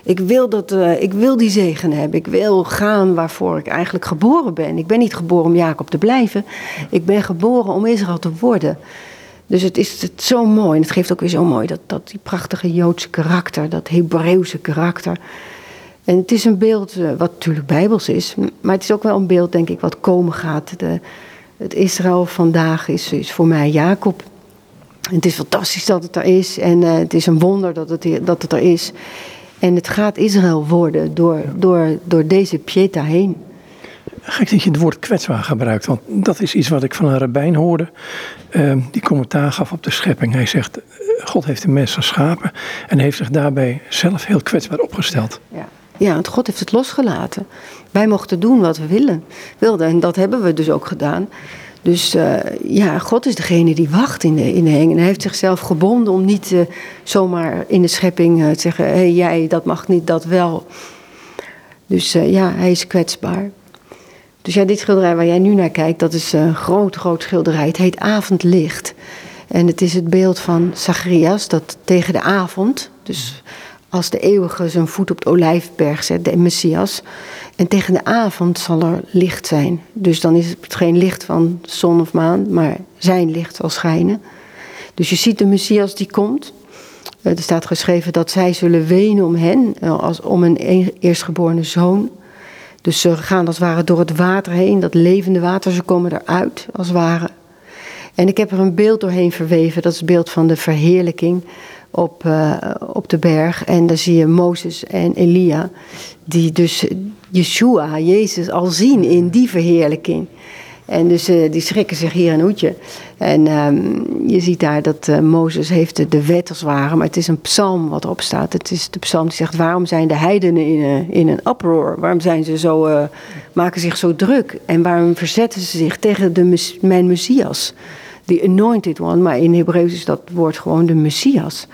Ik wil, dat, uh, ik wil die zegen hebben. Ik wil gaan waarvoor ik eigenlijk geboren ben. Ik ben niet geboren om Jacob te blijven. Ik ben geboren om Israël te worden. Dus het is het zo mooi. En het geeft ook weer zo mooi dat, dat die prachtige Joodse karakter, dat Hebreeuwse karakter. En het is een beeld uh, wat natuurlijk bijbels is, maar het is ook wel een beeld, denk ik, wat komen gaat. De, het Israël vandaag is, is voor mij Jacob. En het is fantastisch dat het er is en uh, het is een wonder dat het, dat het er is. En het gaat Israël worden door, door, door deze Pieta heen. Gek dat je het woord kwetsbaar gebruikt, want dat is iets wat ik van een rabbijn hoorde. Uh, die commentaar gaf op de schepping. Hij zegt, eh, God heeft de mens geschapen en heeft zich daarbij zelf heel kwetsbaar opgesteld. Ja. Ja, want God heeft het losgelaten. Wij mochten doen wat we willen, wilden en dat hebben we dus ook gedaan. Dus uh, ja, God is degene die wacht in de, in de heng. En hij heeft zichzelf gebonden om niet uh, zomaar in de schepping uh, te zeggen: hé, hey, jij, dat mag niet, dat wel. Dus ja, hij is kwetsbaar. Dus ja, dit schilderij waar jij nu naar kijkt, dat is een groot, groot schilderij. Het heet Avondlicht. En het is het beeld van Zacharias dat tegen de avond, dus als de eeuwige zijn voet op de olijfberg zet, de Messias. En tegen de avond zal er licht zijn. Dus dan is het geen licht van zon of maan, maar zijn licht zal schijnen. Dus je ziet de Messias die komt. er staat geschreven dat zij zullen wenen om hen, als om een eerstgeborene zoon. Dus ze gaan als het ware door het water heen, dat levende water, ze komen eruit als het ware. En ik heb er een beeld doorheen verweven, dat is het beeld van de verheerlijking op, uh, op de berg. En daar zie je Mozes en Elia, die dus Yeshua, Jezus, al zien in die verheerlijking. En dus uh, die schrikken zich hier een hoedje. En um, je ziet daar dat uh, Mozes heeft de, wet als ware, maar het is een psalm wat erop staat. Het is de psalm die zegt, waarom zijn de heidenen in, uh, in een uproar? Waarom zijn ze zo, maken zich zo druk? En waarom verzetten ze zich tegen de, mijn Messias? The anointed one, maar in Hebreeuws is dat woord gewoon de Messias.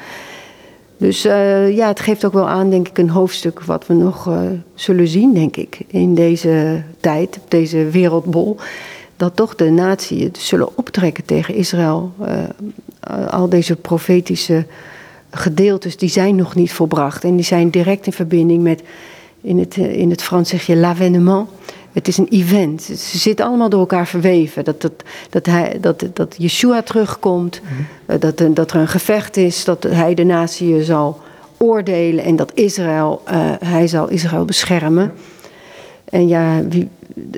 Dus ja, het geeft ook wel aan, denk ik, een hoofdstuk wat we nog zullen zien, denk ik, in deze tijd, op deze wereldbol dat toch de natie zullen optrekken tegen Israël. Uh, al deze profetische gedeeltes, die zijn nog niet volbracht. En die zijn direct in verbinding met, in het, eh, in het Frans zeg je l'avènement. Het is een event. Ze zitten allemaal door elkaar verweven. Dat, dat, dat, hij, dat, dat Yeshua terugkomt, mm dat, dat er een gevecht is, dat hij de natie zal oordelen en dat Israël, uh, hij zal Israël beschermen. En ja, wie,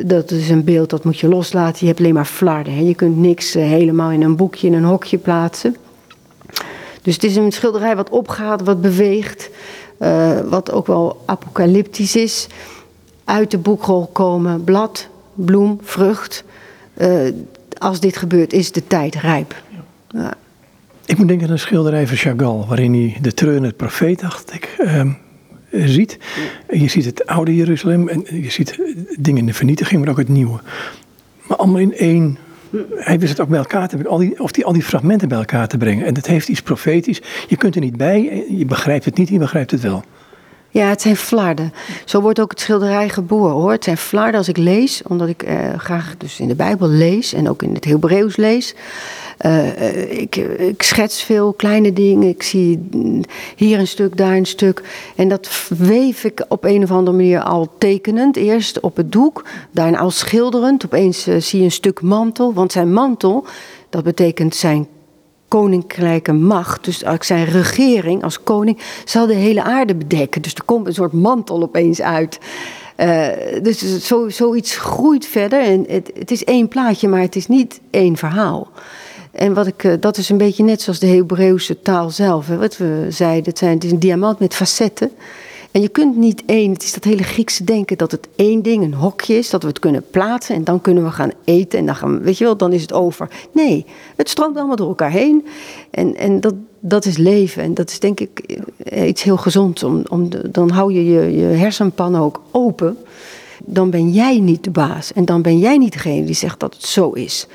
dat is een beeld dat moet je loslaten. Je hebt alleen maar flarden. Hè? Je kunt niks eh, helemaal in een boekje, in een hokje plaatsen. Dus het is een schilderij wat opgaat, wat beweegt. Uh, wat ook wel apocalyptisch is. Uit de boekrol komen blad, bloem, vrucht. Uh, als dit gebeurt, is de tijd rijp. Ja. Ik moet denken aan een schilderij van Chagall, waarin hij de treurende profeet, dacht ik, uh, eh, ziet. Je ziet het oude Jeruzalem en je ziet dingen in de vernietiging, maar ook het nieuwe. Maar allemaal in één. Hij wist het ook bij elkaar te brengen, al die, of die, al die fragmenten bij elkaar te brengen. En dat heeft iets profetisch. Je kunt er niet bij, je begrijpt het niet, je begrijpt het wel. Ja, het zijn flarden. Zo wordt ook het schilderij geboren hoor. Het zijn flarden als ik lees, omdat ik eh, graag dus in de Bijbel lees en ook in het Hebreeuws lees. Uh, ik, ik, schets veel kleine dingen. Ik zie hier een stuk, daar een stuk. En dat weef ik op een of andere manier al tekenend. Eerst op het doek, daarna al schilderend. Opeens uh, zie je een stuk mantel. Want zijn mantel, dat betekent zijn koninklijke macht, dus zijn regering als koning, zal de hele aarde bedekken. Dus er komt een soort mantel opeens uit. Uh, dus zo, zoiets groeit verder. En het, het, is één plaatje, maar het is niet één verhaal. En wat ik, uh, dat is een beetje net zoals de Hebreeuwse taal zelf. Hè, wat we zeiden, zijn, het is een diamant met facetten. En je kunt niet één, het is dat hele Griekse denken dat het één ding, een hokje is, dat we het kunnen plaatsen en dan kunnen we gaan eten en dan gaan weet je wel, dan is het over. Nee, het stroomt allemaal door elkaar heen en, en dat, dat is leven en dat is denk ik eh, iets heel gezonds. Om, om dan hou je, je je hersenpan ook open. Dan ben jij niet de baas en dan ben jij niet degene die zegt dat het zo is.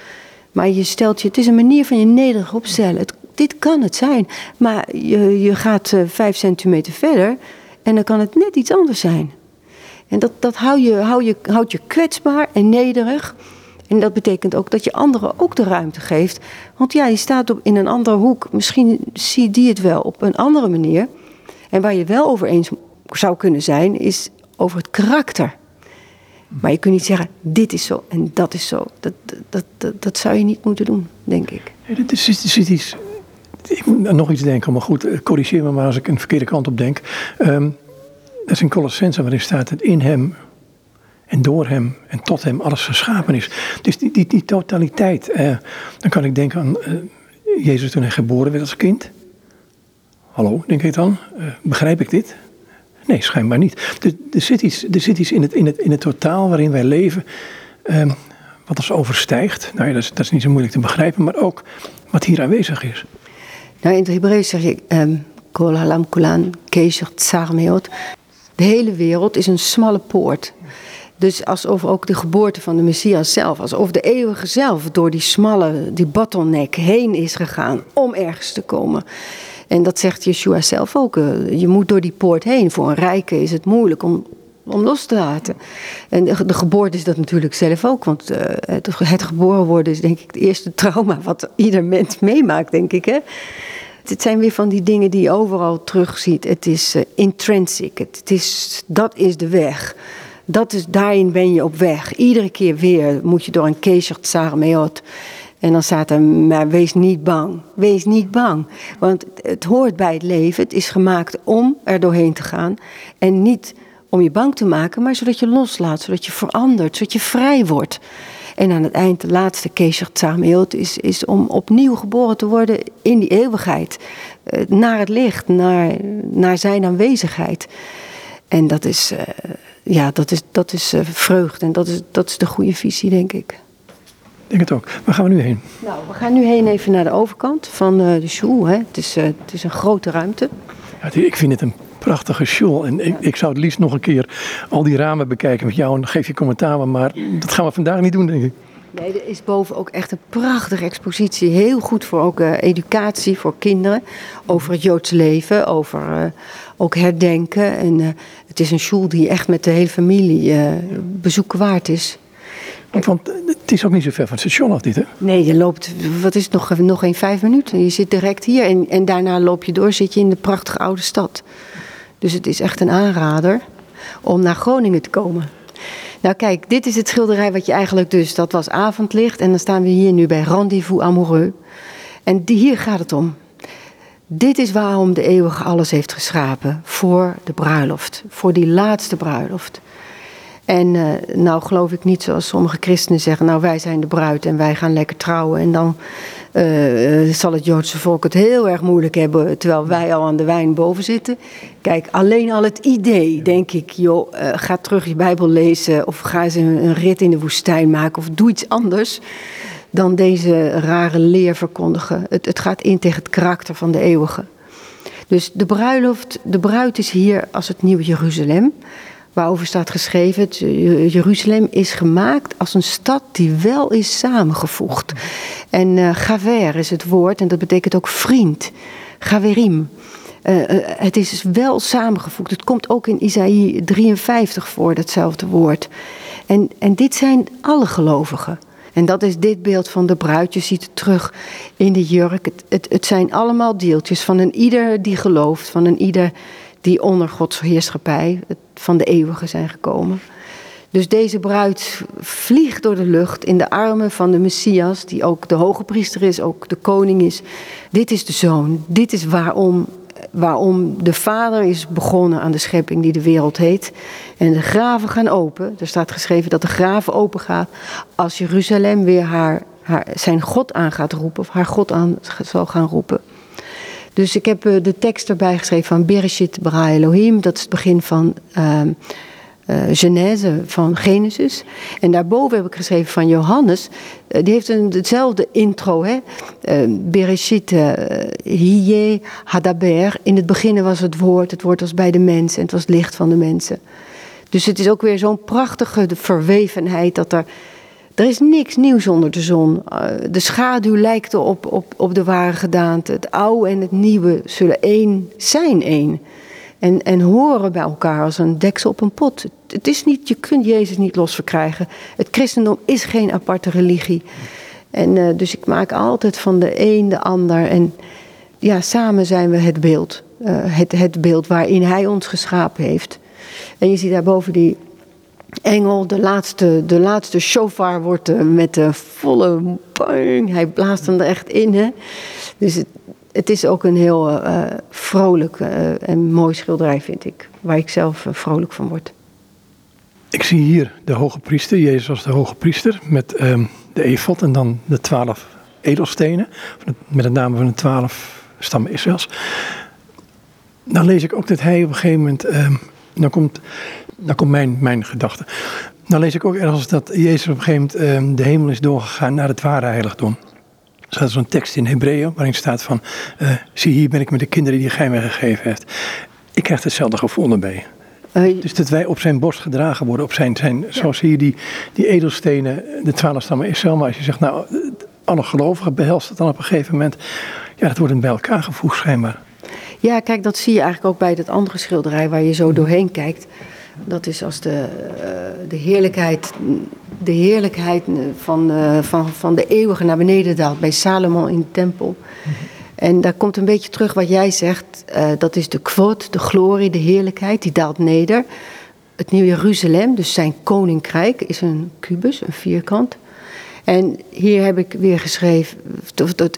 Maar je stelt je, het is een manier van je nederig opstellen. Dit kan het zijn, maar je, je gaat uh, vijf centimeter verder en dan kan het net iets anders zijn. En dat, dat hou je, hou je, houdt je kwetsbaar en nederig. En dat betekent ook dat je anderen ook de ruimte geeft. Want ja, je staat op, in een andere hoek. Misschien zie die het wel op een andere manier. En waar je wel over eens zou kunnen zijn, is over het karakter. Maar je kunt niet zeggen, dit is zo en dat is zo. Dat, dat, dat, dat zou je niet moeten doen, denk ik. Ja, dat is, is, is iets ik moet nog iets denken, maar goed, eh, corrigeer me maar als ik een verkeerde kant op denk. Dat is in Colossense waarin staat dat in hem en door hem en tot hem alles geschapen is. Dus die, die, die totaliteit, uh, dan kan ik denken aan uh, Jezus toen hij geboren werd als kind. Hallo, denk ik dan. Begrijp ik dit? Nee, schijnbaar niet. Er, er, zit, iets, er zit iets in het, in, het, in het totaal waarin wij leven, ehm, wat ons overstijgt. Nou ja, dat is niet zo moeilijk te begrijpen, maar ook wat hier aanwezig is. Nou, in het Hebreeuws zeg je um, Kol halam kulan tsar meot. De hele wereld is een smalle poort. Dus alsof ook de geboorte van de Messias zelf, alsof de eeuwige zelf door die smalle, die bottleneck heen is gegaan om ergens te komen. En dat zegt Yeshua zelf ook. Eh, je moet door die poort heen. Voor een rijke is het moeilijk om, om los te laten. En de, geboorte is dat natuurlijk zelf ook. Want uh, het, het, geboren worden is denk ik het eerste trauma wat ieder mens meemaakt, denk ik. Hè? Het zijn weer van die dingen die je overal terugziet. Het is uh, intrinsic. Het, is, dat is de weg. Dat is, daarin ben je op weg. Iedere keer weer moet je door een kesher tsar meot. En dan staat er, maar wees niet bang. Wees niet bang. Want het hoort bij het leven. Het is gemaakt om er doorheen te gaan. En niet om je bang te maken, maar zodat je loslaat, zodat je verandert, zodat je vrij wordt. En aan het eind, de laatste Kesher Tzameot, is, is om opnieuw geboren te worden in die eeuwigheid. Eh, naar het licht, naar, naar zijn aanwezigheid. En dat is, uh, ja, dat is, dat is uh, vreugde en dat is, dat is de goede visie, denk ik. Ik denk het ook. Waar gaan we nu heen? Nou, we gaan nu heen even naar de overkant van uh, de school. Hè. Het, is, het is een grote ruimte. Ja, ik vind het een prachtige show. En ik, ik, zou het liefst nog een keer al die ramen bekijken met jou en geef je commentaar. Maar dat gaan we vandaag niet doen, denk ik. Nee, er is boven ook echt een prachtige expositie. Heel goed voor ook uh, educatie voor kinderen. Over het Joodse leven, over uh, ook herdenken. En uh, het is een school die echt met de hele familie bezoeken waard is. Want het is ook niet zo ver van het station af dit, hè? Nee, je loopt, wat is het, nog, nog geen vijf minuten. Je zit direct hier en, en daarna loop je door, zit je in de prachtige oude stad. Dus het is echt een aanrader om naar Groningen te komen. Nou kijk, dit is het schilderij wat je eigenlijk dus, dat was avondlicht. En dan staan we hier nu bij Rendezvous Amoureux. En die, hier gaat het om. Dit is waarom de eeuwige alles heeft geschapen. Voor de bruiloft. Voor die laatste bruiloft. En uh, nou geloof ik niet zoals sommige christenen zeggen, nou wij zijn de bruid en wij gaan lekker trouwen. En dan uh, zal het Joodse volk het heel erg moeilijk hebben, terwijl wij al aan de wijn boven zitten. Kijk, alleen al het idee, denk ik, joh, uh, ga terug je Bijbel lezen of ga eens een, een rit in de woestijn maken of doe iets anders dan deze rare leer verkondigen. Het, het gaat in tegen het karakter van de eeuwige. Dus de bruiloft, de bruid is hier als het nieuwe Jeruzalem waarover staat geschreven: Jeruzalem is gemaakt als een stad die wel is samengevoegd. En uh, gaver is het woord en dat betekent ook vriend. Gaverim. Uh, het is wel samengevoegd. Het komt ook in Isaïe 53 voor, datzelfde woord. En, en dit zijn alle gelovigen. En dat is dit beeld van de bruid. Je ziet het terug in de jurk. Het, het, het zijn allemaal deeltjes van een ieder die gelooft, van een ieder die onder Gods heerschappij van de eeuwige zijn gekomen. Dus deze bruid vliegt door de lucht in de armen van de Messias, die ook de hoge priester is, ook de koning is. Dit is de zoon. Dit is waarom, waarom de vader is begonnen aan de schepping die de wereld heet. En de graven gaan open. Er staat geschreven dat de graven open gaat als Jeruzalem weer haar, haar, zijn God aan gaat roepen, of haar God aan zal gaan roepen. Dus ik heb uh, de tekst erbij geschreven van Bereshit bara Elohim. Dat is het begin van uh, Genese, van Genesis. En daarboven heb ik geschreven van Johannes. Uh, die heeft een, hetzelfde intro. Hè? Bereshit hiye hadaber. In het begin was het woord. Het woord was bij de mensen. En het was het licht van de mensen. Dus het is ook weer zo'n prachtige verwevenheid dat er er is niks nieuws onder de zon. Eh, de schaduw lijkt op, op, op de ware gedaante. Het oude en het nieuwe zullen één zijn één. En, en horen bij elkaar als een deksel op een pot. Het is niet, je kunt Jezus niet los verkrijgen. Het christendom is geen aparte religie. En uh, dus ik maak altijd van de een de ander. En ja, samen zijn we het beeld. Uh, het, het beeld waarin hij ons geschapen heeft. En je ziet daarboven die engel, de laatste, de laatste shofar wordt uh, met de volle bang. Hij blaast hem er echt in. Hè? Dus het, het is ook een heel uh, vrolijk en mooi schilderij, vind ik. Waar ik zelf vrolijk van word. Ik zie hier de hoge priester, Jezus als de hoge priester, met um, de efot en dan de twaalf edelstenen. Met het naam van de twaalf stammen Israëls. Dan lees ik ook dat hij op een gegeven moment. Um, dan komt dan komt mijn, mijn gedachte. Dan lees ik ook ergens dat Jezus op een gegeven moment uh, de hemel is doorgegaan naar het ware heiligdom. Er staat zo'n tekst in Hebreeën waarin staat van, uh, zie hier ben ik met de kinderen die gij mij gegeven hebt. Ik krijg hetzelfde gevoel erbij. Uh, dus dat wij op zijn borst gedragen worden, op zijn, zijn ja. zoals hier die, die edelstenen, de twaalf stammen Israël. Maar als je zegt, nou, alle gelovigen behelst het dan op een gegeven moment. Ja, dat wordt een bij elkaar gevoegd schijnbaar. Ja, kijk, dat zie je eigenlijk ook bij dat andere schilderij waar je zo doorheen kijkt. Dat is als de, uh, de heerlijkheid, de heerlijkheid van, uh, van, van de eeuwige naar beneden daalt bij Salomon in de tempel. Mm-hmm. En daar komt een beetje terug wat jij zegt. Uh, dat is de quote, de glorie, de heerlijkheid, die daalt neder. Het Nieuw Jeruzalem, dus zijn koninkrijk, is een kubus, een vierkant. En hier heb ik weer geschreven,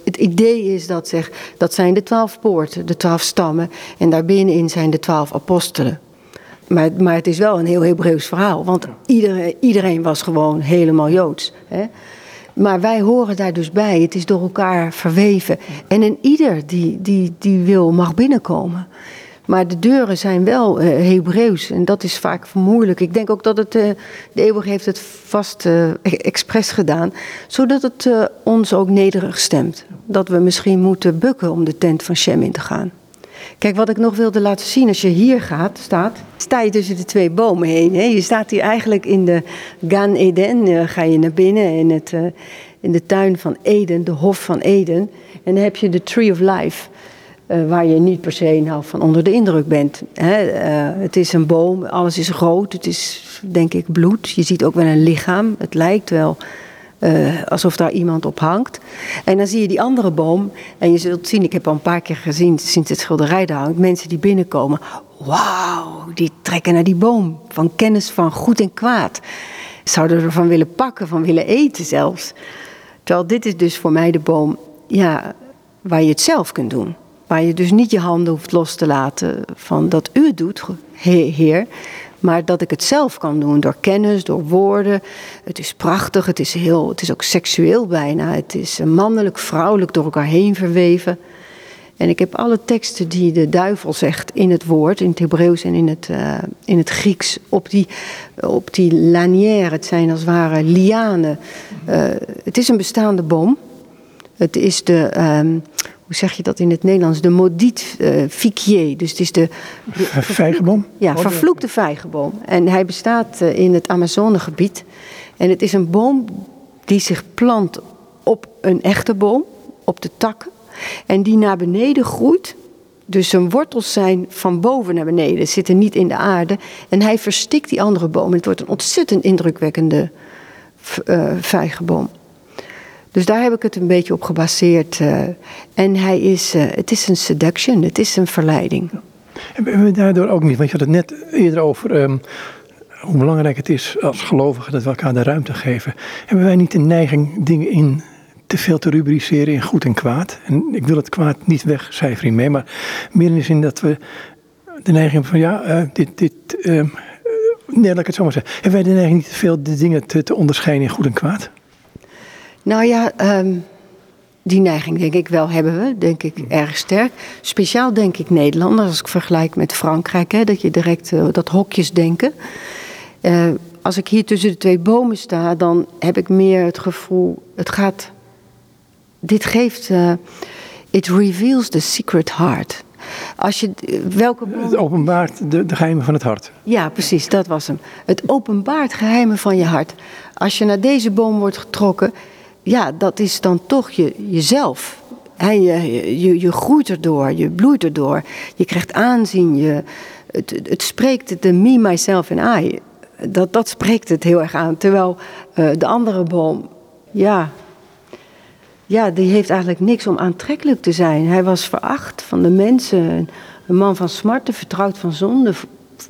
het idee is dat zeg, dat zijn de twaalf poorten, de twaalf stammen. En daarbinnenin zijn de twaalf apostelen. Maar, maar het is wel een heel Hebreeuws verhaal, want iedereen, iedereen was gewoon helemaal Joods. Hè? Maar wij horen daar dus bij. Het is door elkaar verweven. En een ieder die, die, die wil mag binnenkomen. Maar de deuren zijn wel uh, Hebreeuws en dat is vaak moeilijk. Ik denk ook dat het, uh, de eeuwig heeft het vast uh, expres gedaan, zodat het ons ook nederig stemt. Dat we misschien moeten bukken om de tent van Shem in te gaan. Kijk, wat ik nog wilde laten zien, als je hier gaat, staat, sta je tussen de twee bomen heen. Hè? Je staat hier eigenlijk in de Gan Eden, ga je naar binnen in, het, in de tuin van Eden, de Hof van Eden. En dan heb je de Tree of Life. Uh, waar je niet per se nou van onder de indruk bent. Hè? Het is een boom, alles is rood, het is denk ik bloed. Je ziet ook wel een lichaam, het lijkt wel uh, alsof daar iemand op hangt. En dan zie je die andere boom en je zult zien, ik heb al een paar keer gezien sinds het schilderij daar hangt, mensen die binnenkomen. Wauw, die trekken naar die boom van kennis van goed en kwaad. Zouden ervan willen pakken, van willen eten zelfs. Terwijl dit is dus voor mij de boom ja, waar je het zelf kunt doen. Waar je dus niet je handen hoeft los te laten van dat u het doet, Heer. Maar dat ik het zelf kan doen door kennis, door woorden. Het is prachtig, het is, heel, het is ook seksueel bijna. Het is mannelijk, vrouwelijk door elkaar heen verweven. En ik heb alle teksten die de duivel zegt in het woord, in het Hebreeuws en in het, uh, in het Grieks, op die, op die lanière. Het zijn als het ware lianen. Uh, het is een bestaande boom. Het is de, um, hoe zeg je dat in het Nederlands? De maudit uh, fiquier. Dus het is de. de vijgenboom? Ja, vervloekte vijgenboom. En hij bestaat uh, in het Amazonegebied. En het is een boom die zich plant op een echte boom, op de takken. En die naar beneden groeit. Dus zijn wortels zijn van boven naar beneden, zitten niet in de aarde. En hij verstikt die andere boom. Het wordt een ontzettend indrukwekkende uh, vijgenboom. Dus daar heb ik het een beetje op gebaseerd. Uh, en hij is, uh, het is een seduction, het is een verleiding. Hebben we daardoor ook niet, want je had het net eerder over um, hoe belangrijk het is als gelovigen dat we elkaar de ruimte geven. Hebben wij niet de neiging dingen in te veel te rubriceren in goed en kwaad? En ik wil het kwaad niet wegcijferen mee, maar meer in de zin dat we de neiging hebben van ja, uh, dit, dit nee, laat ik het zo maar zeggen. Hebben wij de neiging niet te veel de dingen te, te onderscheiden in goed en kwaad? Nou ja, um, die neiging denk ik wel hebben we, denk ik erg sterk. Speciaal denk ik Nederlanders, als ik vergelijk met Frankrijk, hè, dat je direct uh, dat hokjes denken. Uh, als ik hier tussen de twee bomen sta, dan heb ik meer het gevoel, het gaat, dit geeft, uh, it reveals the secret heart. Als je, welke boom... Het openbaart de, de geheimen van het hart. Ja, precies, dat was hem. Het openbaart geheimen van je hart. Als je naar deze boom wordt getrokken, ja, dat is dan toch je, jezelf. He, je, je, je groeit erdoor, je bloeit erdoor. Je krijgt aanzien, je, het, het spreekt de me, myself en I. Dat, dat spreekt het heel erg aan. Terwijl uh, de andere boom, ja, ja, die heeft eigenlijk niks om aantrekkelijk te zijn. Hij was veracht van de mensen. Een man van smarte, vertrouwd van zonde.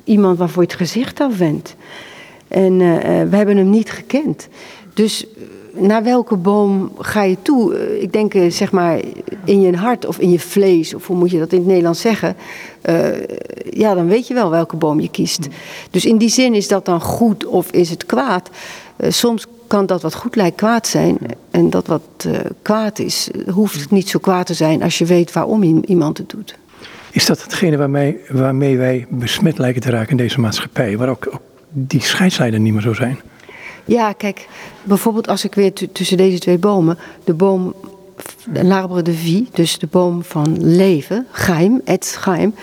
Iemand waarvoor je het gezicht afwendt. En uh, we hebben hem niet gekend. Dus naar welke boom ga je toe? Ik denk, zeg maar, in je hart of in je vlees, of hoe moet je dat in het Nederlands zeggen? Uh, ja, dan weet je wel welke boom je kiest. Dus in die zin is dat dan goed of is het kwaad? Soms kan dat wat goed lijkt kwaad zijn. En dat wat kwaad is, hoeft niet zo kwaad te zijn als je weet waarom iemand het doet. Is dat hetgene waarmee, waarmee wij besmet lijken te raken in deze maatschappij? Waar ook, ook die scheidslijnen niet meer zo zijn? Ja, kijk, bijvoorbeeld als ik weer tussen deze twee bomen, de boom, l'arbre de vie, dus de boom van leven, geheim, het geheim,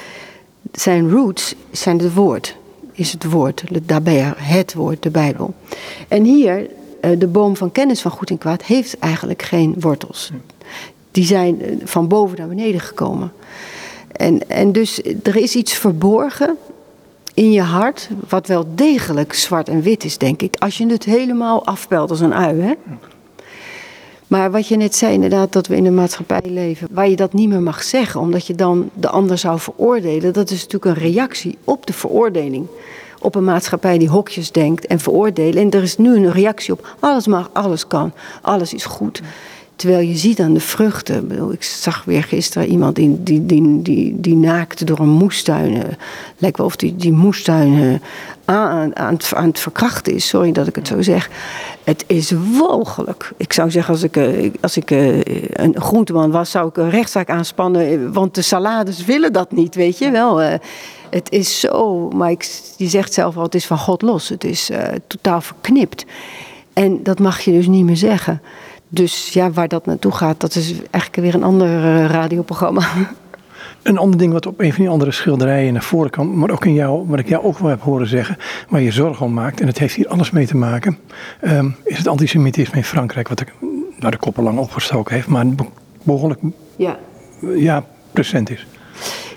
zijn roots zijn het woord, is het woord, daarbij het woord, de Bijbel. En hier, eh, de boom van kennis van goed en kwaad, heeft eigenlijk geen wortels. Die zijn eh, van boven naar beneden gekomen. En, en dus er is iets verborgen in je hart, wat wel degelijk zwart en wit is, denk ik. Als je het helemaal afpelt als een ui. Hè? Maar wat je net zei, inderdaad, dat we in een maatschappij leven waar je dat niet meer mag zeggen, omdat je dan de ander zou veroordelen, dat is natuurlijk een reactie op de veroordeling. op een maatschappij die hokjes denkt en veroordelen. En er is nu een reactie op alles mag, alles kan, alles is goed. Terwijl je ziet aan de vruchten. Ik zag weer gisteren iemand die, die, die, die, die naakte door een moestuin. Eh, lijkt wel of die, die moestuin eh, aan, aan, het, aan het verkrachten is. Sorry dat ik het zo zeg. Het is walgelijk. Ik zou zeggen, als ik, eh, als ik een groenteman was, zou ik een rechtszaak aanspannen. Want de salades willen dat niet, weet je wel. Het is zo, maar ik, je zegt zelf al, het is van God los. Het is totaal verknipt. En dat mag je dus niet meer zeggen. Dus ja, waar dat naartoe gaat, dat is eigenlijk weer een ander eh, radioprogramma. Een ander ding wat op een van die andere schilderijen naar voren kan, maar ook in jou, wat ik jou ook wel heb horen zeggen, waar je zorgen om maakt, en het heeft hier alles mee te maken, ehm, is het antisemitisme in Frankrijk, wat ik, nou, de koppen lang opgestoken heeft, maar behoorlijk ja. Ja, present is.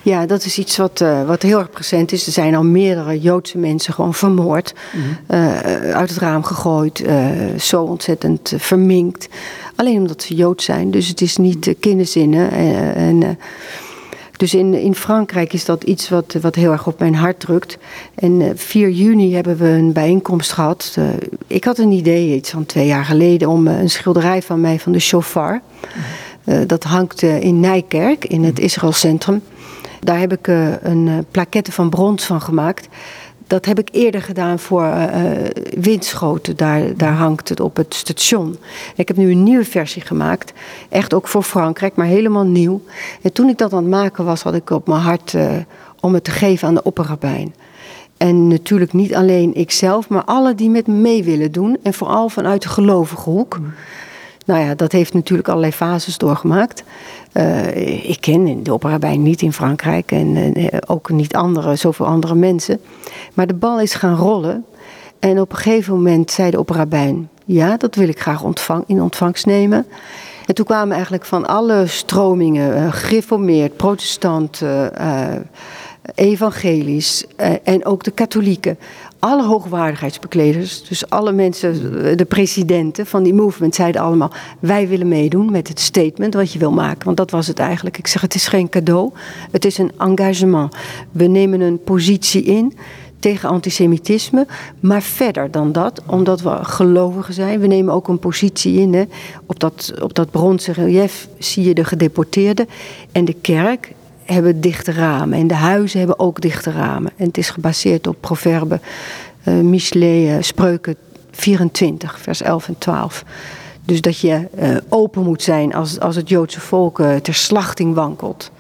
Ja, dat is iets wat, uh, wat heel erg present is. Er zijn al meerdere Joodse mensen gewoon vermoord. Mhm. uh, uit het raam gegooid. Uh, zo ontzettend verminkt. Alleen omdat ze Jood zijn. Dus het is niet kinderzinnen. en, dus in, in Frankrijk is dat iets wat, wat heel erg op mijn hart drukt. En 4 juni hebben we een bijeenkomst gehad. ik had een idee, iets van twee jaar geleden, om een schilderij van mij van de chauffeur. Mhm. dat hangt in Nijkerk, in het Israël Centrum. Daar heb ik uh, een uh, plaquette van brons van gemaakt. Dat heb ik eerder gedaan voor uh, Windschoten. Daar, daar hangt het op het station. Ik heb nu een nieuwe versie gemaakt. Echt ook voor Frankrijk, maar helemaal nieuw. En toen ik dat aan het maken was, had ik op mijn hart om het te geven aan de opperrabijn. En natuurlijk niet alleen ikzelf, maar alle die met me mee willen doen. En vooral vanuit de gelovige hoek. Mm. Nou ja, dat heeft natuurlijk allerlei fases doorgemaakt. Uh, ik ken de opera niet in Frankrijk en uh, ook niet andere, zoveel andere mensen. Maar de bal is gaan rollen. En op een gegeven moment zei de operabijn: Ja, dat wil ik graag in ontvangst nemen. En toen kwamen eigenlijk van alle stromingen, uh, gereformeerd, protestant, evangelisch en ook de katholieken alle hoogwaardigheidsbekleders, dus alle mensen, de presidenten van die movement, zeiden allemaal: wij willen meedoen met het statement wat je wil maken. Want dat was het eigenlijk. Ik zeg: het is geen cadeau, het is een engagement. We nemen een positie in tegen antisemitisme, maar verder dan dat, omdat we gelovigen zijn. We nemen ook een positie in. Hè. Op, dat, op dat bronzen relief zie je de gedeporteerden en de kerk hebben dichte ramen. En de huizen hebben ook dichte ramen. En het is gebaseerd op proverbe uh, Michelet, uh, Spreuken 24, vers 11 en 12. Dus dat je uh, open moet zijn als, als het Joodse volk ter slachting wankelt.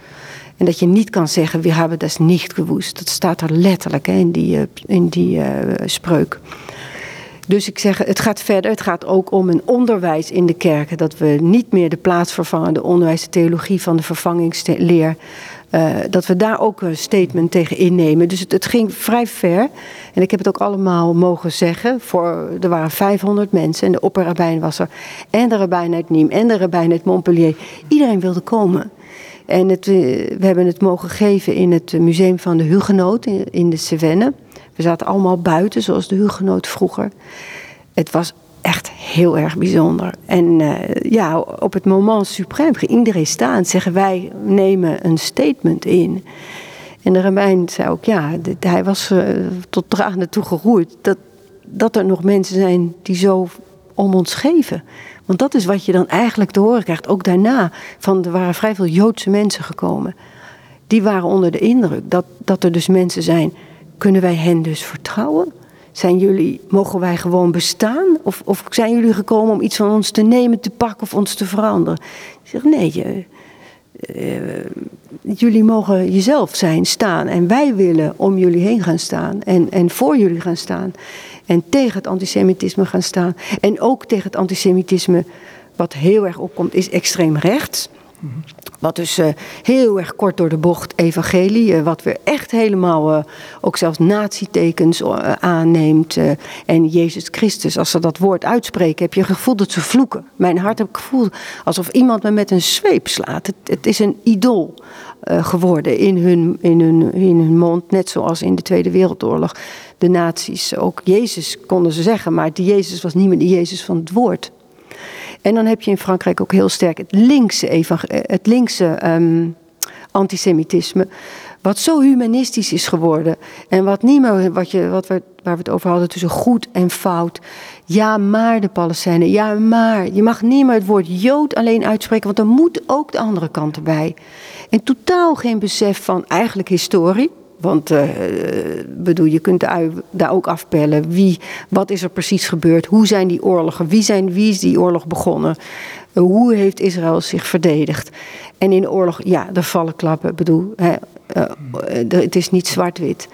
En dat je niet kan zeggen, we hebben dat niet gewoest. Dat staat er letterlijk hè, in die, in die spreuk. Dus ik zeg, het gaat verder. Het gaat ook om een onderwijs in de kerken. Dat we niet meer de plaatsvervangende onderwijs, de theologie van de vervangingsleer uh, dat we daar ook een statement tegen innemen. Dus het, het, ging vrij ver. En ik heb het ook allemaal mogen zeggen. Voor, er waren 500 mensen en de opperrabijn was er. En de rabbijn uit Nîmes en de rabbijn uit Montpellier. Iedereen wilde komen. En het, we hebben het mogen geven in het museum van de Hugenoot in, in de Cevennes. We zaten allemaal buiten, zoals de Hugenoot vroeger. Het was echt heel erg bijzonder. En uh, ja, op het moment suprême iedereen staan. Zeggen wij nemen een statement in. En de rabbijn zei ook, ja, hij was uh, tot tranen toe geroerd. Dat, dat er nog mensen zijn die zo om ons geven. Want dat is wat je dan eigenlijk te horen krijgt. Ook daarna, van, er waren vrij veel Joodse mensen gekomen. Die waren onder de indruk dat, dat er dus mensen zijn. Kunnen wij hen dus vertrouwen? Zijn jullie, mogen wij gewoon bestaan? Of, of zijn jullie gekomen om iets van ons te nemen, te pakken of ons te veranderen? Ik zeg nee, je, uh, jullie mogen jezelf zijn, staan. En wij willen om jullie heen gaan staan. En, en voor jullie gaan staan. En tegen het antisemitisme gaan staan. En ook tegen het antisemitisme, wat heel erg opkomt, is extreem rechts. Wat dus uh, heel erg kort door de bocht evangelie, uh, wat weer echt helemaal uh, ook zelfs natietekens aanneemt. en Jezus Christus, als ze dat woord uitspreken, heb je gevoel dat ze vloeken. Mijn hart heb ik gevoeld alsof iemand me met een zweep slaat. Het, het is een idool geworden in hun, in, hun, in hun mond, net zoals in de Tweede Wereldoorlog. De nazi's, ook Jezus konden ze zeggen, maar die Jezus was niet meer de Jezus van het woord. En dan heb je in Frankrijk ook heel sterk het linkse, het linkse um, antisemitisme. wat zo humanistisch is geworden. En wat niet meer, wat je, wat we, waar we het over hadden tussen goed en fout. Ja, maar de Palestijnen. Ja, maar. Je mag niet meer het woord Jood alleen uitspreken, want dan moet ook de andere kant erbij. En totaal geen besef van eigenlijk historie. Want uh, bedoel, je kunt daar ook afpellen. Wie, wat is er precies gebeurd? Hoe zijn die oorlogen? Wie, zijn, wie is die oorlog begonnen? Hoe heeft Israël zich verdedigd? En in oorlog, ja, er vallen klappen. Bedoel, hè, uh, het is niet zwart-wit.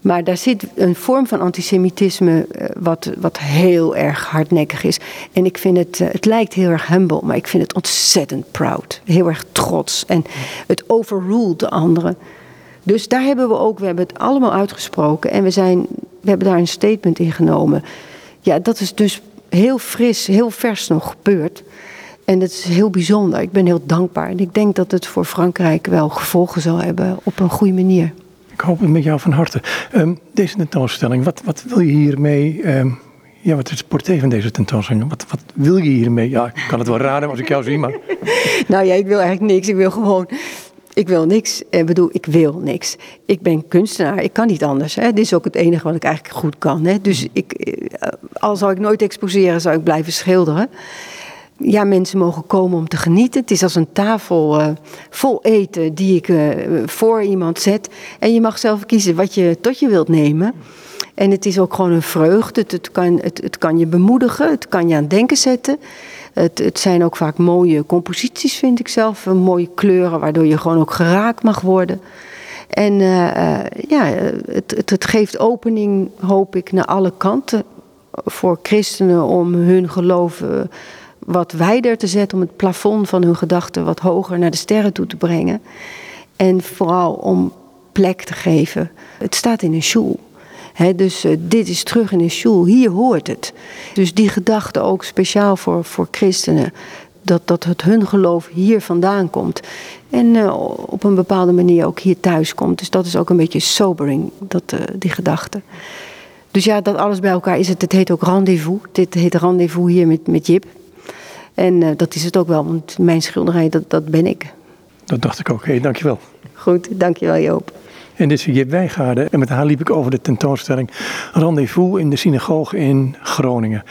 Maar daar zit een vorm van antisemitisme wat, wat heel erg hardnekkig is. En ik vind het, het lijkt heel erg humble, maar ik vind het ontzettend proud. Heel erg trots. En het overruled de anderen. Dus daar hebben we ook, we hebben het allemaal uitgesproken en we, zijn, we hebben daar een statement in genomen. Ja, dat is dus heel fris, heel vers nog gebeurd. En het is heel bijzonder. Ik ben heel dankbaar. En ik denk dat het voor Frankrijk wel gevolgen zal hebben op een goede manier. Ik hoop het met jou van harte. Um, deze tentoonstelling, wat, wat wil je hiermee um, ja, wat is het portée van deze tentoonstelling? Wat, wat wil je hiermee? Ja, ik kan het wel raden als ik jou zie, maar... nou ja, ik wil eigenlijk niks. Ik wil gewoon ik wil niks. Ik eh, bedoel, ik wil niks. Ik ben kunstenaar. Ik kan niet anders. Hè. Dit is ook het enige wat ik eigenlijk goed kan. Hè. Dus ik, eh, al zou ik nooit exposeren, zou ik blijven schilderen. Ja, mensen mogen komen om te genieten. Het is als een tafel uh, vol eten die ik uh, voor iemand zet. En je mag zelf kiezen wat je tot je wilt nemen. En het is ook gewoon een vreugde. Het, het, kan, het, het kan je bemoedigen. Het kan je aan het denken zetten. Het, het zijn ook vaak mooie composities, vind ik zelf. Mooie kleuren, waardoor je gewoon ook geraakt mag worden. En uh, ja, het, het, geeft opening, hoop ik, naar alle kanten. Voor christenen om hun geloof wat wijder te zetten. Om het plafond van hun gedachten wat hoger naar de sterren toe te brengen. En vooral om plek te geven. Het staat in een dus uh, dit is terug in de school, hier hoort het. Dus die gedachte ook speciaal voor, voor christenen. Dat, dat het hun geloof hier vandaan komt. En uh, op een bepaalde manier ook hier thuis komt. Dus dat is ook een beetje sobering, dat, uh, die gedachte. Dus ja, dat alles bij elkaar is het. Het heet ook rendezvous. Dit heet rendezvous hier met, met Jip. En dat is het ook wel, want mijn schilderij, dat, dat ben ik. Dat dacht ik ook. Hé, hey, dankjewel. Goed, dankjewel Joop. En dit is Jip Wijngaarden. En met haar liep ik over de tentoonstelling Rendezvous in de synagoge in Groningen.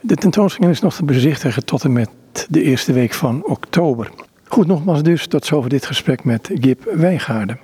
De tentoonstelling is nog te bezichtigen tot en met de eerste week van oktober. Goed, nogmaals dus tot zover dit gesprek met Jip Wijngaarden.